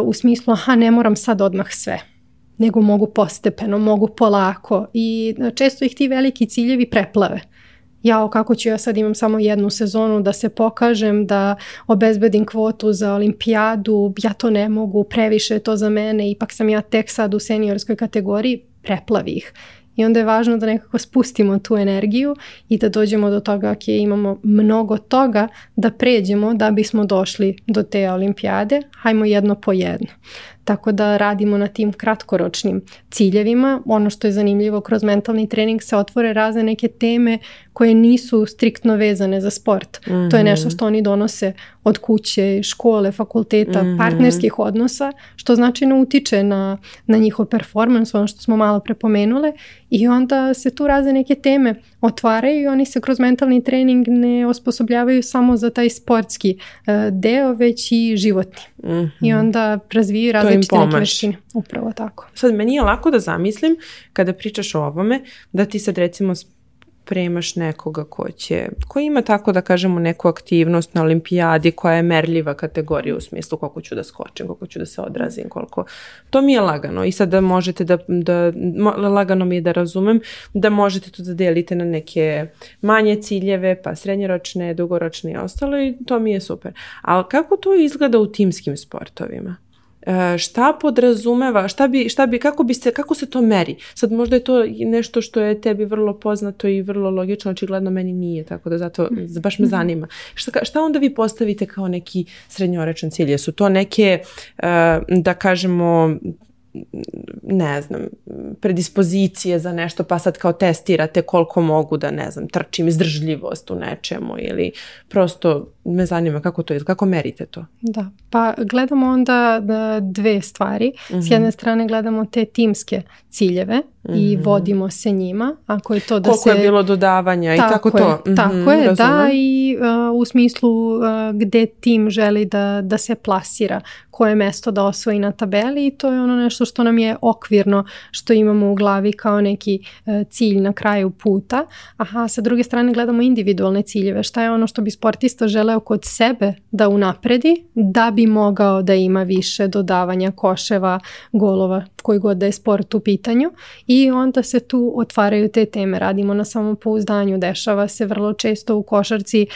uh, u smislu aha ne moram sad odmah sve nego mogu postepeno, mogu polako i uh, često ih ti veliki ciljevi preplave jao kako ću ja sad imam samo jednu sezonu da se pokažem, da obezbedim kvotu za olimpijadu, ja to ne mogu, previše je to za mene, ipak sam ja tek sad u seniorskoj kategoriji, preplavih. I onda je važno da nekako spustimo tu energiju i da dođemo do toga, ok, imamo mnogo toga da pređemo da bismo došli do te olimpijade, hajmo jedno po jedno. Tako da radimo na tim kratkoročnim ciljevima. Ono što je zanimljivo kroz mentalni trening se otvore razne neke teme koje nisu striktno vezane za sport. To je nešto mhm. što oni donose od kuće, škole, fakulteta, mm partnerskih odnosa, što znači ne utiče na, na njihov performans, ono što smo malo prepomenule. I onda se tu razne neke teme otvaraju i oni se kroz mentalni trening ne osposobljavaju samo za taj sportski e, deo, već i životni. I mhm. onda razvijaju različite neke veštine. Upravo tako. Sad, meni je lako da zamislim kada pričaš o ovome, da ti sad recimo spremaš nekoga ko će, koji ima tako da kažemo neku aktivnost na olimpijadi koja je merljiva kategorija u smislu koliko ću da skočim, koliko ću da se odrazim, koliko. To mi je lagano i da možete da, da lagano mi je da razumem da možete to da delite na neke manje ciljeve, pa srednjeročne, dugoročne i ostalo i to mi je super. Ali kako to izgleda u timskim sportovima? E, šta podrazumeva, šta bi, šta bi, kako, bi se, kako se to meri? Sad možda je to nešto što je tebi vrlo poznato i vrlo logično, očigledno meni nije, tako da zato mm. baš me mhm. zanima. Šta, šta onda vi postavite kao neki srednjorečan cilj? su to neke, e, da kažemo, ne znam, predispozicije za nešto, pa sad kao testirate koliko mogu da, ne znam, trčim izdržljivost u nečemu ili prosto me zanima kako to je, kako merite to? Da, pa gledamo onda e, dve stvari. S mhm. jedne strane gledamo te timske ciljeve i mhm. vodimo se njima. Ako je to da Koliko je bilo dodavanja tako i tako je, to. Mhm, tako je, da i e, u smislu uh, e, gdje tim želi da, da se plasira, koje mesto da osvoji na tabeli i to je ono nešto što nam je okvirno, što imamo u glavi kao neki cilj na kraju puta. Aha, sa druge strane gledamo individualne ciljeve. Šta je ono što bi sportista žele kod sebe da unapredi da bi mogao da ima više dodavanja koševa, golova, koji god da je sport u pitanju i onda se tu otvaraju te teme. Radimo na samopouzdanju, dešava se vrlo često u košarci, e,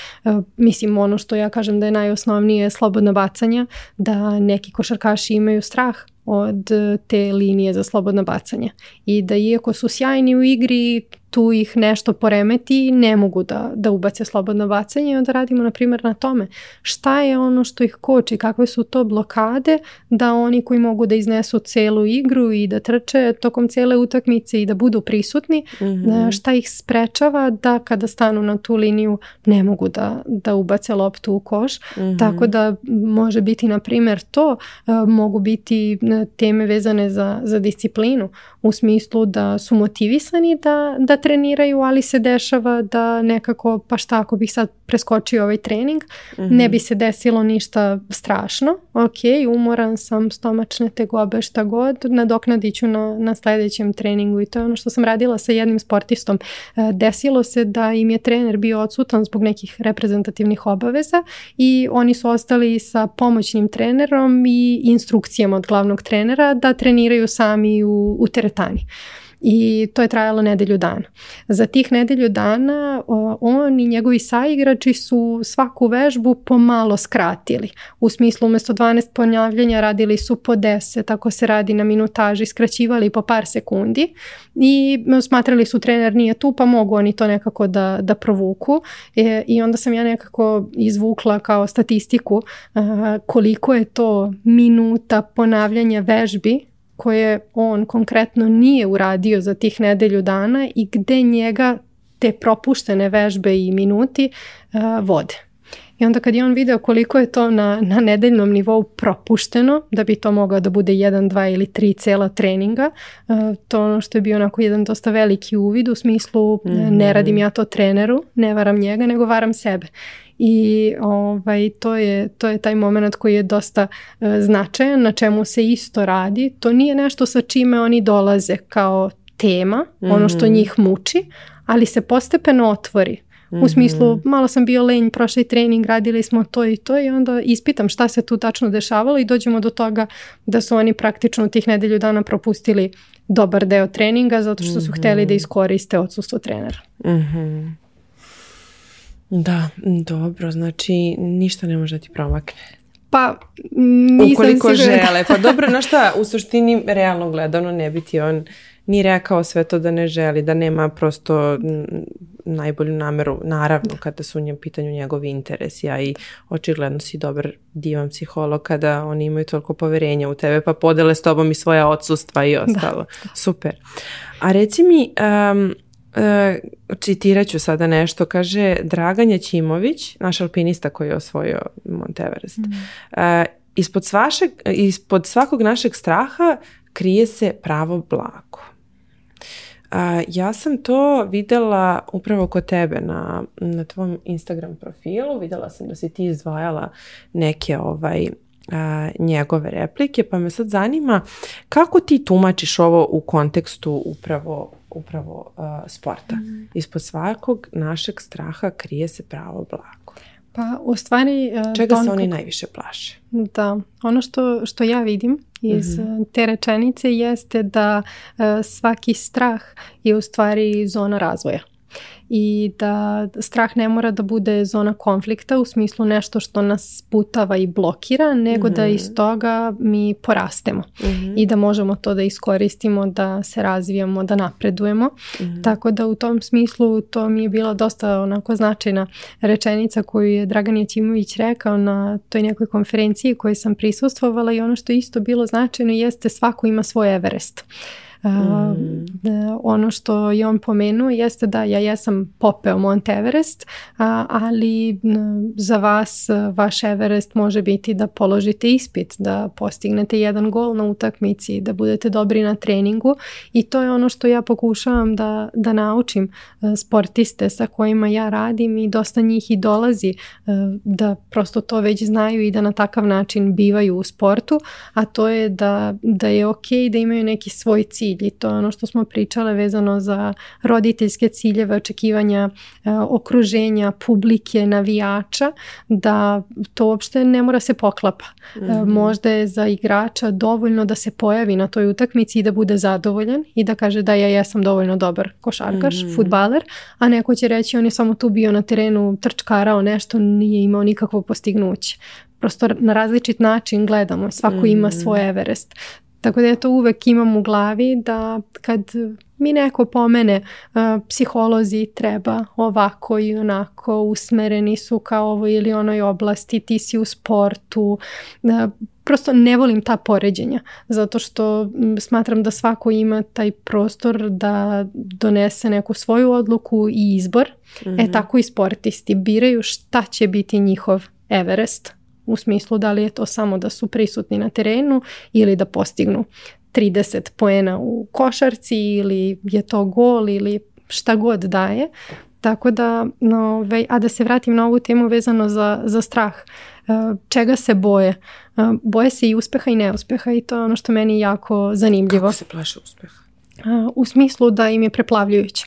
mislim ono što ja kažem da je najosnovnije slobodno bacanje, da neki košarkaši imaju strah od e, te linije za slobodno bacanje i da iako su sjajni u igri tu ih nešto poremeti i ne mogu da, da ubace slobodno bacanje i onda radimo na primjer na tome šta je ono što ih koči, kakve su to blokade da oni koji mogu da iznesu celu igru i da trče tokom cele utakmice i da budu prisutni, mhm. šta ih sprečava da kada stanu na tu liniju ne mogu da, da ubace loptu u koš, mhm. tako da može biti na primjer to, e, mogu biti e, teme vezane za, za disciplinu u smislu da su motivisani da, da treniraju, ali se dešava da nekako, pa šta ako bih sad preskočio ovaj trening, ne bi mhm. se desilo ništa strašno, ok, umoran sam, stomačne tegobe, šta god, nadoknadit ću na, na sljedećem treningu i to je ono što sam radila sa jednim sportistom. E, desilo se da im je trener bio odsutan zbog nekih reprezentativnih obaveza i oni su ostali sa pomoćnim trenerom i instrukcijama od glavnog trenera da treniraju sami u, u teretani i to je trajalo nedelju dana. Za tih nedelju dana on i njegovi saigrači su svaku vežbu pomalo skratili. U smislu umjesto 12 ponavljanja radili su po 10, tako se radi na minutaži, skraćivali po par sekundi i smatrali su trener nije tu pa mogu oni to nekako da, da provuku e, i onda sam ja nekako izvukla kao statistiku koliko je to minuta ponavljanja vežbi koje on konkretno nije uradio za tih nedelju dana i gde njega te propuštene vežbe i minuti eh, vode. I onda kad je on video koliko je to na, na nedeljnom nivou propušteno, da bi to mogao da bude 1, 2 ili 3 cela treninga, eh, to ono što je bio onako jedan dosta veliki uvid u smislu eh, ne mhm. radim ja to treneru, ne varam njega, nego varam sebe i ovaj, to, je, to je taj moment koji je dosta e, značajan, na čemu se isto radi. To nije nešto sa čime oni dolaze kao tema, ono što mhm. njih muči, ali se postepeno otvori. U mhm. smislu, malo sam bio lenj, prošli trening, radili smo to i to i onda ispitam šta se tu tačno dešavalo i dođemo do toga da su oni praktično tih nedelju dana propustili dobar deo treninga zato što su mm hteli da mhm. iskoriste odsustvo trenera. Mhm. Da, dobro, znači ništa ne može da ti promakne. Pa nisam Ukoliko sigurna. žele. Pa dobro, na šta, u suštini realno gledano ne bi ti on ni rekao sve to da ne želi, da nema prosto najbolju nameru, naravno kada su u njem pitanju njegovi interes. Ja i očigledno si dobar divan psiholog kada oni imaju toliko poverenja u tebe pa podele s tobom i svoja odsustva i ostalo. Super. A reci mi, E, citirat ću sada nešto. Kaže Draganja Ćimović, naš alpinista koji je osvojio monteverest. Mhm. E, ispod, svašeg, ispod svakog našeg straha krije se pravo blago. E, ja sam to vidjela upravo kod tebe na, na tvom Instagram profilu. Vidjela sam da si ti izdvajala neke ovaj, njegove replike, pa me sad zanima kako ti tumačiš ovo u kontekstu upravo upravo uh, sporta. Mhm. Ispod svakog našeg straha krije se pravo blago. Pa u stvari... Uh, Čega se oni najviše plaše? Da, ono što, što ja vidim iz mhm. uh, te rečenice jeste da svaki strah je u stvari zona razvoja i da strah ne mora da bude zona konflikta u smislu nešto što nas putava i blokira, nego da mhm. iz toga mi porastemo mhm. i da možemo to da iskoristimo, da se razvijamo, da napredujemo. Mhm. Tako da u tom smislu to mi je bila dosta onako značajna rečenica koju je Dragan Jaćimović rekao na toj nekoj konferenciji koje sam prisustvovala i ono što je isto bilo značajno jeste svako ima svoj Everest. Mm-hmm. ono što je on pomenuo jeste da ja jesam popeo Mont Everest, ali za vas e, vaš Everest može biti da položite ispit, da postignete jedan gol na utakmici, da budete dobri na treningu i to je ono što ja pokušavam da, da naučim e, sportiste sa kojima ja radim i dosta njih i dolazi e, da prosto to već znaju i da na takav način bivaju u sportu, a to je da, da je ok da imaju neki svoj cilj i to je ono što smo pričale vezano za roditeljske ciljeve, očekivanja e, okruženja, publike, navijača, da to uopšte ne mora se poklapa. E, mhm. možda je za igrača dovoljno da se pojavi na toj utakmici i da bude zadovoljan i da kaže da ja jesam dovoljno dobar košarkaš, mm futbaler, a neko će reći on je samo tu bio na terenu, trčkarao nešto, nije imao nikakvo postignuće prosto na različit način gledamo, svako ima mhm. svoj Everest. Tako da ja to uvek imam u glavi da kad mi neko pomene e, psiholozi treba ovako i onako usmereni su kao ovo ili onoj oblasti, ti si u sportu, e, prosto ne volim ta poređenja zato što smatram da svako ima taj prostor da donese neku svoju odluku i izbor. E mhm. tako i sportisti biraju šta će biti njihov Everest u smislu da li je to samo da su prisutni na terenu ili da postignu 30 poena u košarci ili je to gol ili šta god daje. Tako da, no, a da se vratim na ovu temu vezano za, za strah. E, čega se boje? E, boje se i uspeha i neuspeha i to je ono što meni jako zanimljivo. Kako se plaše uspeha? u smislu da im je preplavljujuća,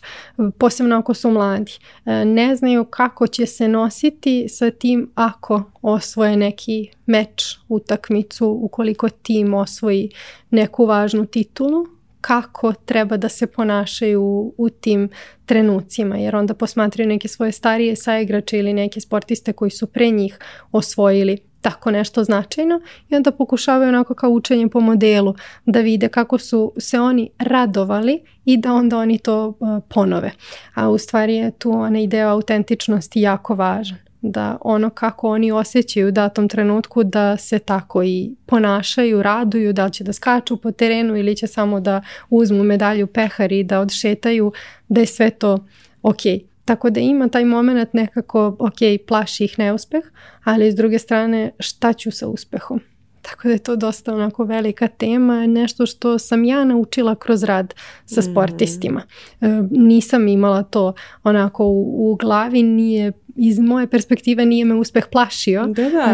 posebno ako su mladi. E, ne znaju kako će se nositi sa tim ako osvoje neki meč, utakmicu, ukoliko tim osvoji neku važnu titulu, kako treba da se ponašaju u, tim trenucima, jer onda posmatraju neke svoje starije saigrače ili neke sportiste koji su pre njih osvojili tako nešto značajno i onda pokušavaju onako kao učenje po modelu da vide kako su se oni radovali i da onda oni to e, ponove. A u stvari je tu ona ideja autentičnosti jako važan da ono kako oni osjećaju u datom trenutku da se tako i ponašaju, raduju, da li će da skaču po terenu ili će samo da uzmu medalju pehar i da odšetaju, da je sve to ok. Tako da ima taj moment nekako, ok, plaši ih neuspeh, ali s druge strane šta ću sa uspehom? Tako da je to dosta onako velika tema, nešto što sam ja naučila kroz rad sa mm. sportistima. E, nisam imala to onako u, glavi, nije iz moje perspektive nije me uspeh plašio,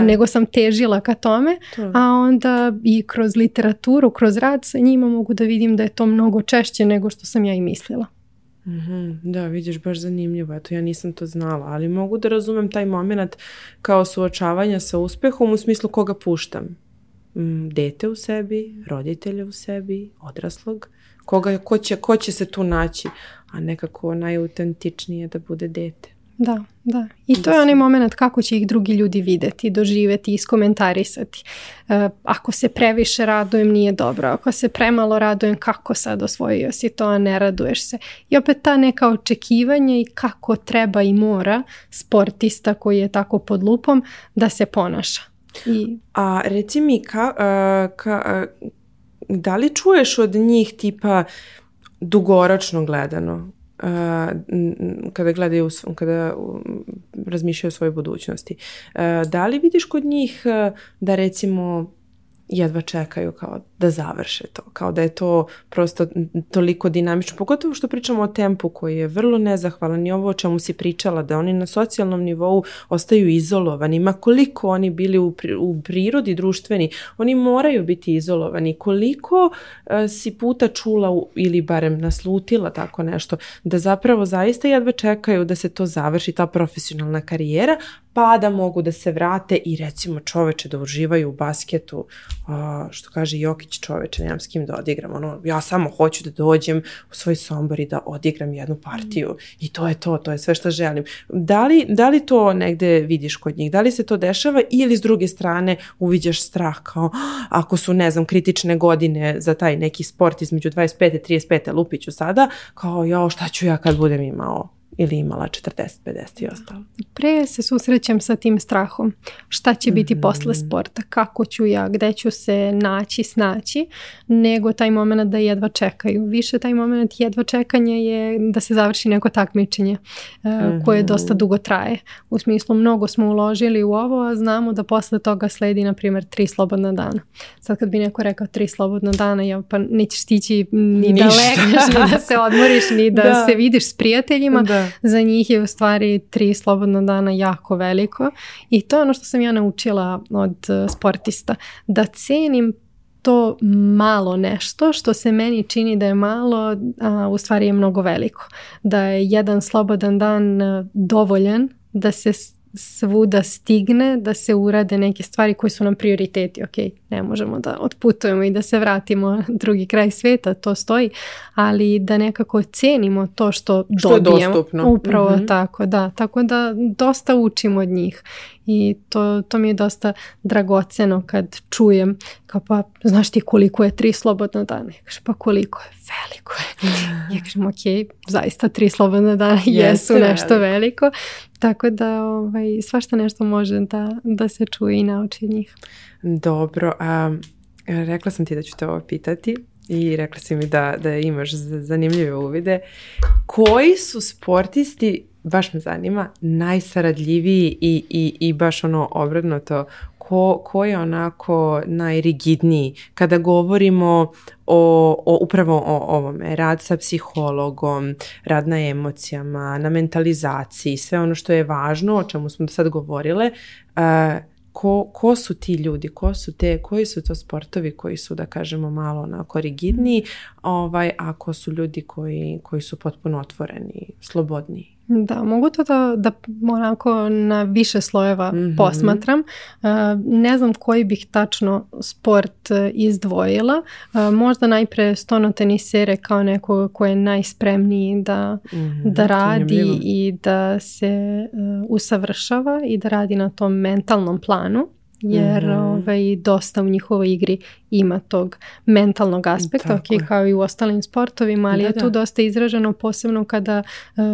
nego sam težila ka tome, a onda i kroz literaturu, kroz rad sa njima mogu da vidim da je to mnogo češće nego što sam ja i mislila mm Da, vidiš, baš zanimljivo. Eto, ja nisam to znala, ali mogu da razumem taj moment kao suočavanja sa uspehom u smislu koga puštam. Mm, dete u sebi, roditelje u sebi, odraslog. Koga, ko će, ko će se tu naći? A nekako najautentičnije da bude dete. Da, da. I to je onaj moment kako će ih drugi ljudi videti, doživeti, iskomentarisati. E, ako se previše radujem, nije dobro. Ako se premalo radujem, kako sad osvojio si to, a ne raduješ se. I opet ta neka očekivanja i kako treba i mora sportista koji je tako pod lupom da se ponaša. I... A reci mi, ka, e, ka, e, da li čuješ od njih tipa dugoročno gledano? kada gledaju, kada razmišljaju o svojoj budućnosti. Da li vidiš kod njih da recimo jedva čekaju kao da završe to. Kao da je to prosto toliko dinamično. Pogotovo što pričamo o tempu koji je vrlo nezahvalan i ovo o čemu si pričala, da oni na socijalnom nivou ostaju izolovani. Ma koliko oni bili u, prirodi društveni, oni moraju biti izolovani. Koliko e, si puta čula u, ili barem naslutila tako nešto, da zapravo zaista jedva čekaju da se to završi, ta profesionalna karijera, pa da mogu da se vrate i recimo čoveče da uživaju u basketu, što kaže Jokić, čoveče, nemam s kim da odigram, ono, ja samo hoću da dođem u svoj sombor i da odigram jednu partiju mm. i to je to, to je sve što želim. Da li, da li to negde vidiš kod njih, da li se to dešava ili s druge strane uviđaš strah kao ah, ako su, ne znam, kritične godine za taj neki sport između 25. i 35. lupiću sada, kao jao šta ću ja kad budem imao ili imala 40, 50 i ostalo. Pre se susrećem sa tim strahom. Šta će biti mm posle sporta? Kako ću ja? Gde ću se naći, snaći? Nego taj moment da jedva čekaju. Više taj moment jedva čekanja je da se završi neko takmičenje e, koje mhm. dosta dugo traje. U smislu mnogo smo uložili u ovo, a znamo da posle toga sledi na primjer tri slobodna dana. Sad kad bi neko rekao tri slobodna dana, ja pa nećeš tići ni da legneš, ni da se odmoriš, ni da, da. se vidiš s prijateljima. Da za njih je u stvari tri slobodna dana jako veliko i to je ono što sam ja naučila od e, sportista, da cenim to malo nešto što se meni čini da je malo, a u stvari je mnogo veliko. Da je jedan slobodan dan e, dovoljan da se svuda stigne da se urade neke stvari koje su nam prioriteti. Ok, ne možemo da otputujemo i da se vratimo drugi kraj sveta to stoji, ali da nekako cenimo to što, što dobijemo. Je dostupno. Upravo mhm. tako, da. Tako da dosta učimo od njih i to, to mi je dosta dragoceno kad čujem kao pa znaš ti koliko je tri slobodna dana? Ja kažem pa koliko je? Veliko je. Ja kažem ok, zaista tri slobodna dana jesu nešto veliko. Tako da ovaj, svašta nešto može da, da se čuje i nauči od njih. Dobro, a rekla sam ti da ću te ovo pitati i rekla si mi da, da imaš zanimljive uvide. Koji su sportisti, baš me zanima, najsaradljiviji i, i, i baš ono to ko, je onako najrigidniji kada govorimo o, upravo o ovome, rad sa psihologom, rad na emocijama, na mentalizaciji, sve ono što je važno, o čemu smo sad govorile, ko, ko su ti ljudi, ko su te, koji su to sportovi koji su, da kažemo, malo onako rigidniji, ovaj, ako su ljudi koji, koji su potpuno otvoreni, slobodniji? Da, mogu to da, da onako na više slojeva mhm. posmatram. E, ne znam koji bih tačno sport e, izdvojila. E, možda najpre tenisere kao neko ko je najspremniji da, mhm, da radi i da se usavršava i da radi na tom mentalnom planu jer mm ovaj, dosta u njihovoj igri ima tog mentalnog aspekta kao i u ostalim sportovima ali je tu dosta izraženo posebno kada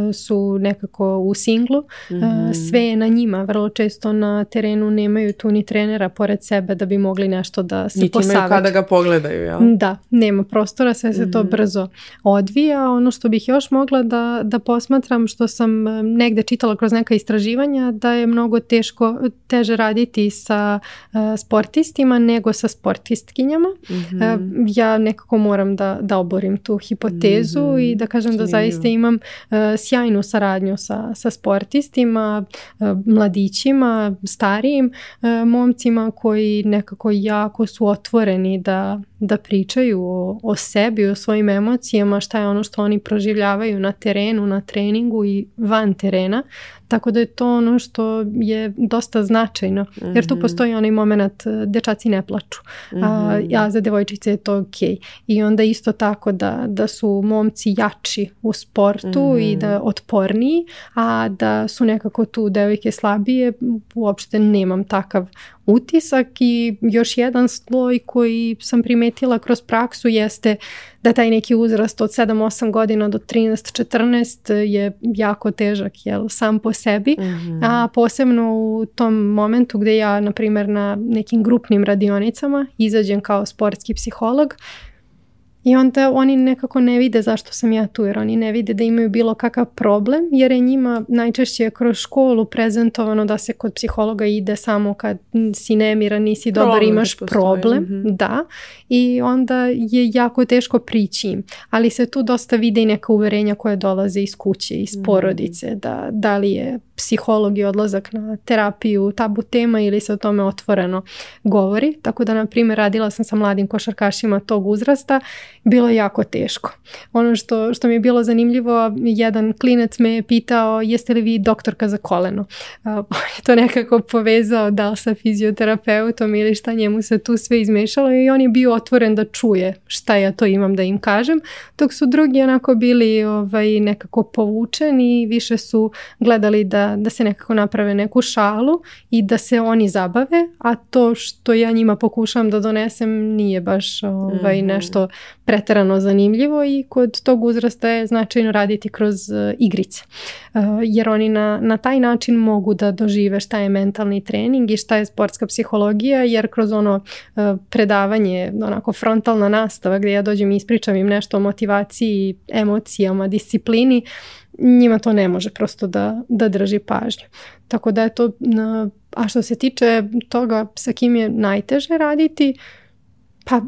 e, su nekako u singlu e, mhm. sve je na njima vrlo često na terenu nemaju tu ni trenera pored sebe da bi mogli nešto da se Niti kada ga pogledaju jel? da, nema prostora, sve se to mhm. brzo odvija, ono što bih još mogla da, da posmatram što sam e, negde čitala kroz neka istraživanja da je mnogo teško teže raditi sa E, sportistima nego sa sportistkinjama. Mhm. E, ja nekako moram da, da oborim tu hipotezu mhm. i da kažem da zaista imam e, sjajnu saradnju sa, sa sportistima, mladićima, starijim momcima koji nekako jako su otvoreni da da pričaju o, o sebi, o svojim emocijama, šta je ono što oni proživljavaju na terenu, na treningu i van terena. Tako da je to ono što je dosta značajno. Jer tu mhm. postoji onaj moment e, dečaci ne plaču, a, mhm. a za devojčice je to ok. I onda isto tako da, da su momci jači u sportu i mhm. da otporniji, a da su nekako tu devojke slabije, uopšte nemam takav utisak i još jedan sloj koji sam primetila kroz praksu jeste da taj neki uzrast od 7-8 godina do 13-14 je jako težak jel, sam po sebi, mhm. a posebno u tom momentu gdje ja, na primjer, na nekim grupnim radionicama izađem kao sportski psiholog, i onda oni nekako ne vide zašto sam ja tu jer oni ne vide da imaju bilo kakav problem jer je njima najčešće kroz školu prezentovano da se kod psihologa ide samo kad si nemira, nisi problem dobar, imaš problem. Mhm. Da. I onda je jako teško prići im. Ali se tu dosta vide i neka uverenja koje dolaze iz kuće, iz mhm. porodice, da, da li je psiholog i odlazak na terapiju, tabu tema ili se o tome otvoreno govori. Tako da, na primjer, radila sam sa mladim košarkašima tog uzrasta. Bilo je jako teško. Ono što, što mi je bilo zanimljivo, jedan klinac me je pitao jeste li vi doktorka za koleno. On je to nekako povezao da li sa fizioterapeutom ili šta njemu se tu sve izmešalo i on je bio otvoren da čuje šta ja to imam da im kažem. Dok su drugi onako bili ovaj, nekako povučeni i više su gledali da da, se nekako naprave neku šalu i da se oni zabave, a to što ja njima pokušavam da donesem nije baš ovaj, mhm. nešto preterano zanimljivo i kod tog uzrasta je značajno raditi kroz uh, igrice. Eh, jer oni na, taj način mogu da dožive šta je mentalni trening i šta je sportska psihologija, jer kroz ono eh, predavanje, onako frontalna nastava gdje ja dođem i ispričam im nešto o motivaciji, emocijama, disciplini, njima to ne može prosto da, da drži pažnju. Tako da je to, a što se tiče toga sa kim je najteže raditi, pa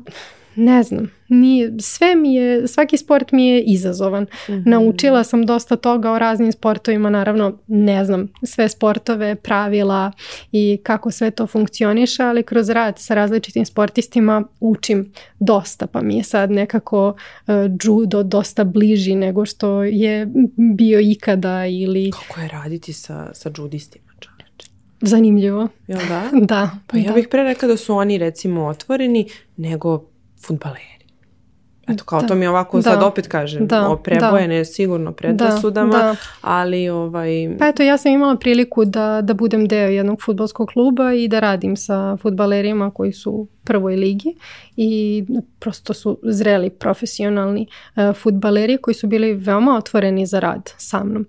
ne znam nije, sve mi je, svaki sport mi je izazovan. Mhm. Naučila sam dosta toga o raznim sportovima, naravno ne znam sve sportove, pravila i kako sve to funkcioniše, ali kroz rad sa različitim sportistima učim dosta, pa mi je sad nekako uh, judo dosta bliži nego što je bio ikada ili... Kako je raditi sa, sa judistima? Zanimljivo. Jel da? Da. Pa ja bih pre da su oni recimo otvoreni nego futbaleri. Eto, kao da. to mi ovako da. sad opet kažem, da. prebojene sigurno predrasudama, ali ovaj... Pa eto, ja sam imala priliku da, da budem deo jednog futbolskog kluba i da radim sa futbalerijama koji su u prvoj ligi i prosto su zreli profesionalni uh, koji su bili veoma otvoreni za rad sa mnom. E,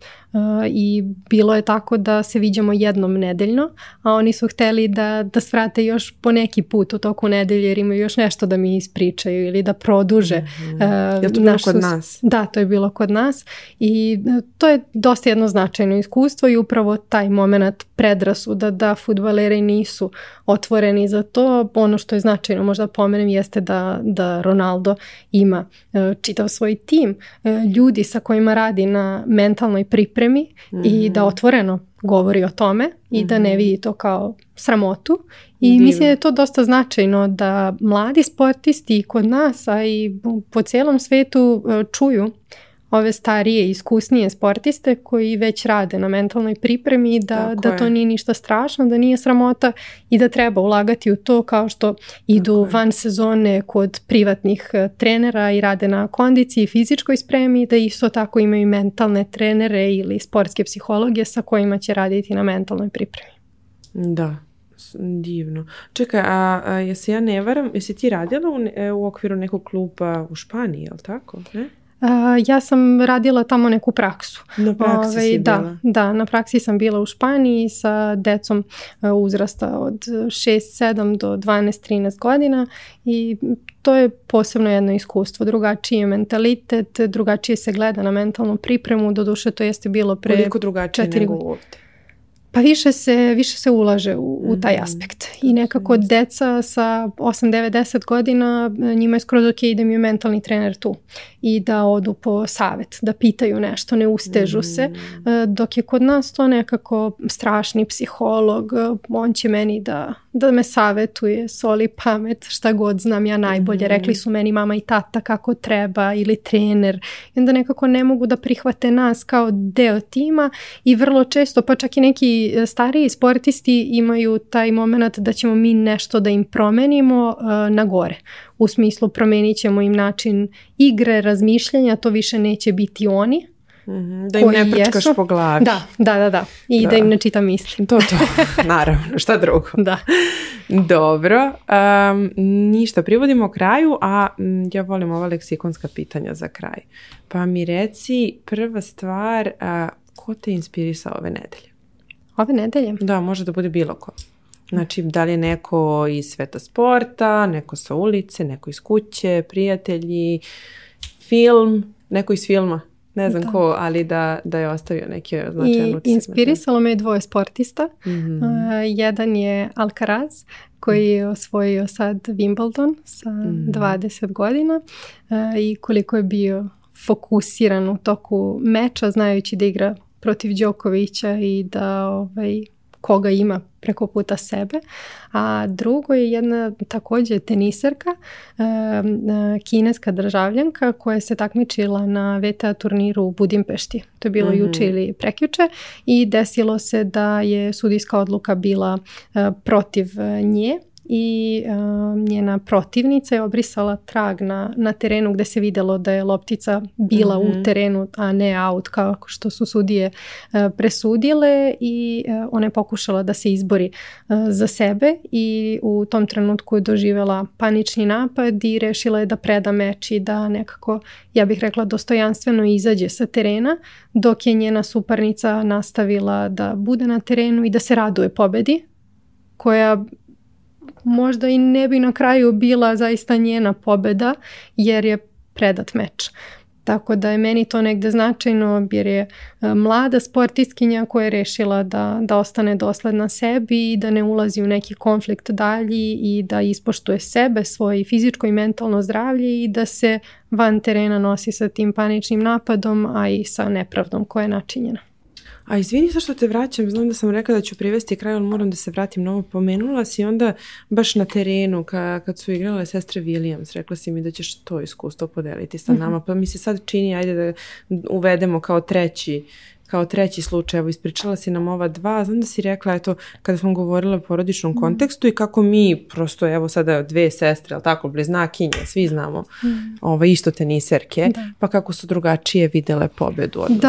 I bilo je tako da se viđamo jednom nedeljno, a oni su hteli da, da svrate još po neki put u toku nedelje jer imaju još nešto da mi ispričaju ili da produže Mm-hmm. Je kod nas? Da, to je bilo kod nas i e, to je dosta jedno značajno iskustvo i upravo taj moment predrasuda da futbaleri nisu otvoreni za to. Ono što je značajno možda pomenem jeste da, da Ronaldo ima e, čitav svoj tim e, ljudi sa kojima radi na mentalnoj pripremi i da mm. otvoreno govori o tome i da ne mm-hmm. vidi to kao sramotu i mislim da je to dosta značajno da mladi sportisti kod nas, a i po cijelom svetu e, čuju ove starije, iskusnije sportiste koji već rade na mentalnoj pripremi da, da to nije ništa strašno, da nije sramota i da treba ulagati u to kao što idu van sezone kod privatnih e, trenera i rade na kondiciji i fizičkoj spremi, da isto tako imaju mentalne trenere ili sportske psihologe sa kojima će raditi na mentalnoj pripremi. Da, Divno. Čekaj, a, jesi ja ne varam, jesi ti radila u, okviru nekog kluba u Španiji, jel tako? ja sam radila tamo neku praksu. Na praksi ovaj, si da, bila. da, na praksi sam bila u Španiji sa decom e, uzrasta od 6, 7 do 12, 13 godina i to je posebno jedno iskustvo. Drugačiji je mentalitet, drugačije se gleda na mentalnu pripremu, doduše to jeste bilo pre... Koliko drugačije nego ovdje? pa više se, više se ulaže u, taj mhm. aspekt. I nekako deca sa 8, 9, 10 godina e, njima je skoro dok da mi i mentalni trener tu i da odu po savet, da pitaju nešto, ne ustežu mhm. se. E, dok je kod nas to nekako strašni psiholog, e, on će meni da da me savjetuje, soli pamet, šta god znam ja najbolje. Mhm. Rekli su meni mama i tata kako treba ili trener. I onda nekako ne mogu da prihvate nas kao deo tima i vrlo često, pa čak i neki e, stariji sportisti imaju taj moment da ćemo mi nešto da im promenimo e, na gore. U smislu promenit ćemo im način igre, razmišljanja, to više neće biti oni, Mhm, da im ne prčkaš po glavi. Da, da, da. I da. im ne čitam misli. To, to. Naravno. Šta drugo? Da. Dobro. Um, ništa, privodimo kraju, a mm, ja volim ova leksikonska pitanja za kraj. Pa mi reci, prva stvar, ko te inspirisao ove nedelje? Ove nedelje? Da, može da bude bilo ko. Znači, da li je neko iz sveta sporta, neko sa ulice, neko iz kuće, prijatelji, film, neko iz filma? ne znam ko, ali da, da je ostavio neki utisne. I Inspirisalo me je dvoje sportista. Mhm. Uh, jedan je Alcaraz koji je osvojio sad Wimbledon sa mm 20 godina uh, i koliko je bio fokusiran u toku meča znajući da igra protiv Đokovića i da ovaj, koga ima preko puta sebe. A drugo je jedna također teniserka, e, kineska državljanka koja se takmičila na VTA turniru u Budimpešti. To je bilo mm juče ili prekjuče i desilo se da je sudijska odluka bila e, protiv e, nje i e, njena protivnica je obrisala trag na, na terenu gdje se vidjelo da je loptica bila u mhm. terenu, a ne out kao što su sudije e, presudile i e, ona je pokušala da se izbori za sebe i u tom trenutku je doživjela panični napad i rešila je da preda meč i da nekako, ja bih rekla, dostojanstveno izađe sa terena dok je njena suparnica nastavila da bude na terenu i da se raduje pobedi koja možda i ne bi na kraju bila zaista njena pobeda jer je predat meč. Tako da je meni to negde značajno jer je e, mlada sportistkinja koja je rešila da, da ostane dosledna sebi i da ne ulazi u neki konflikt dalji i da ispoštuje sebe, svoje fizičko i mentalno zdravlje i da se van terena nosi sa tim paničnim napadom, a i sa nepravdom koja je načinjena a izvini što te vraćam, znam da sam rekla da ću privesti kraj, ali moram da se vratim novo. Pomenula si onda baš na terenu kad su igrale sestre Williams, rekla si mi da ćeš to iskustvo podeliti sa mhm. nama, pa mi se sad čini, ajde da uvedemo kao treći kao treći slučaj, evo ispričala si nam ova dva, znam da si rekla, eto, kada sam govorila o porodičnom mhm. kontekstu i kako mi, prosto, evo sada dve sestre, ali tako, bliznakinje, svi znamo, mhm. ove, isto teniserke, da. pa kako su drugačije videle pobedu, odnosno.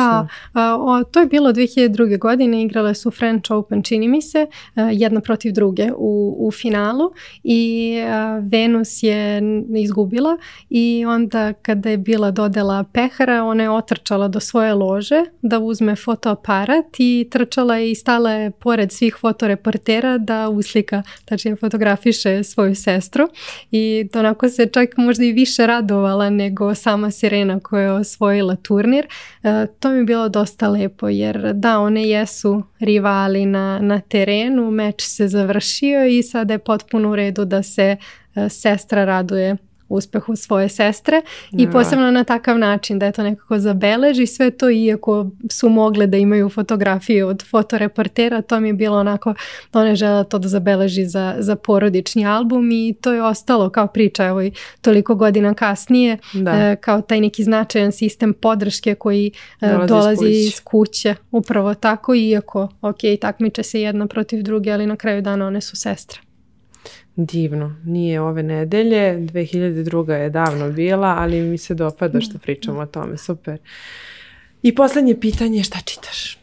Da, to je bilo 2002. godine, igrale su French Open, čini mi se, e, jedna protiv druge u, finalu i e, Venus je izgubila i onda kada je bila dodela pehara, ona je otrčala do svoje lože da uzme fotoaparat i trčala je i stala je pored svih fotoreportera da uslika, je znači, fotografiše svoju sestru i onako se čak možda i više radovala nego sama Sirena koja je osvojila turnir. E, to mi je bilo dosta lepo jer da, one jesu rivali na, terenu, meč se završio i sada je potpuno u redu da se e, sestra raduje uspehu svoje sestre i posebno na takav način da je to nekako zabeleži sve to iako su mogle da imaju fotografije od fotoreportera, to mi je bilo onako da ona to da zabeleži za, za porodični album i to je ostalo kao priča evo toliko godina kasnije e, kao taj neki značajan sistem podrške koji e, dolazi, iz, kuće. iz kuće upravo tako iako ok takmiče se jedna protiv druge ali na kraju dana one su sestre Divno. Nije ove nedelje, 2002. je davno bila, ali mi se dopada što pričamo o tome, super. I posljednje pitanje, šta čitaš?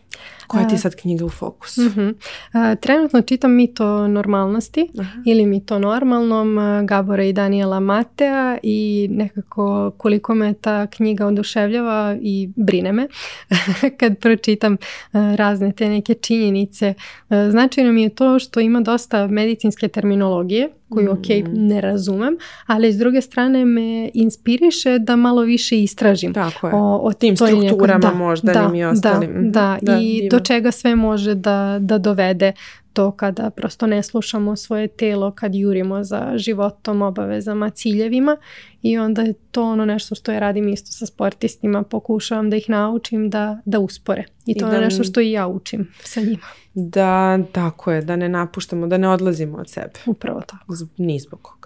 Koja ti e, sad knjiga u fokusu? Mhm. E, trenutno čitam Mito normalnosti ili Mito normalnom e, Gabora i Daniela Matea i nekako koliko me ta knjiga oduševljava i brine me kad pročitam razne te neke činjenice. Uh, značajno mi je to što ima dosta medicinske terminologije koju ok mhm. ne razumem, ali s druge strane me inspiriše da malo više istražim. Tako je. O, o tim strukturama možda da, i ostalim. Mhm. Da, da, i do čega sve može da, da dovede to kada prosto ne slušamo svoje telo, kad jurimo za životom, obavezama, ciljevima i onda je to ono nešto što ja radim isto sa sportistima, pokušavam da ih naučim da, da uspore i to je da, ono nešto što i ja učim sa njima. Da, tako je, da ne napuštamo, da ne odlazimo od sebe. Upravo tako. ni zbog koga.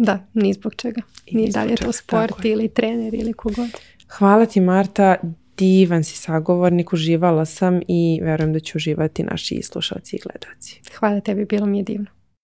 Da, ni zbog čega. ni, ni da je to sport ili trener ili kogod. Hvala ti Marta, divan si sagovornik, uživala sam i verujem da će uživati naši slušalci i gledaci. Hvala tebi, bilo mi je divno.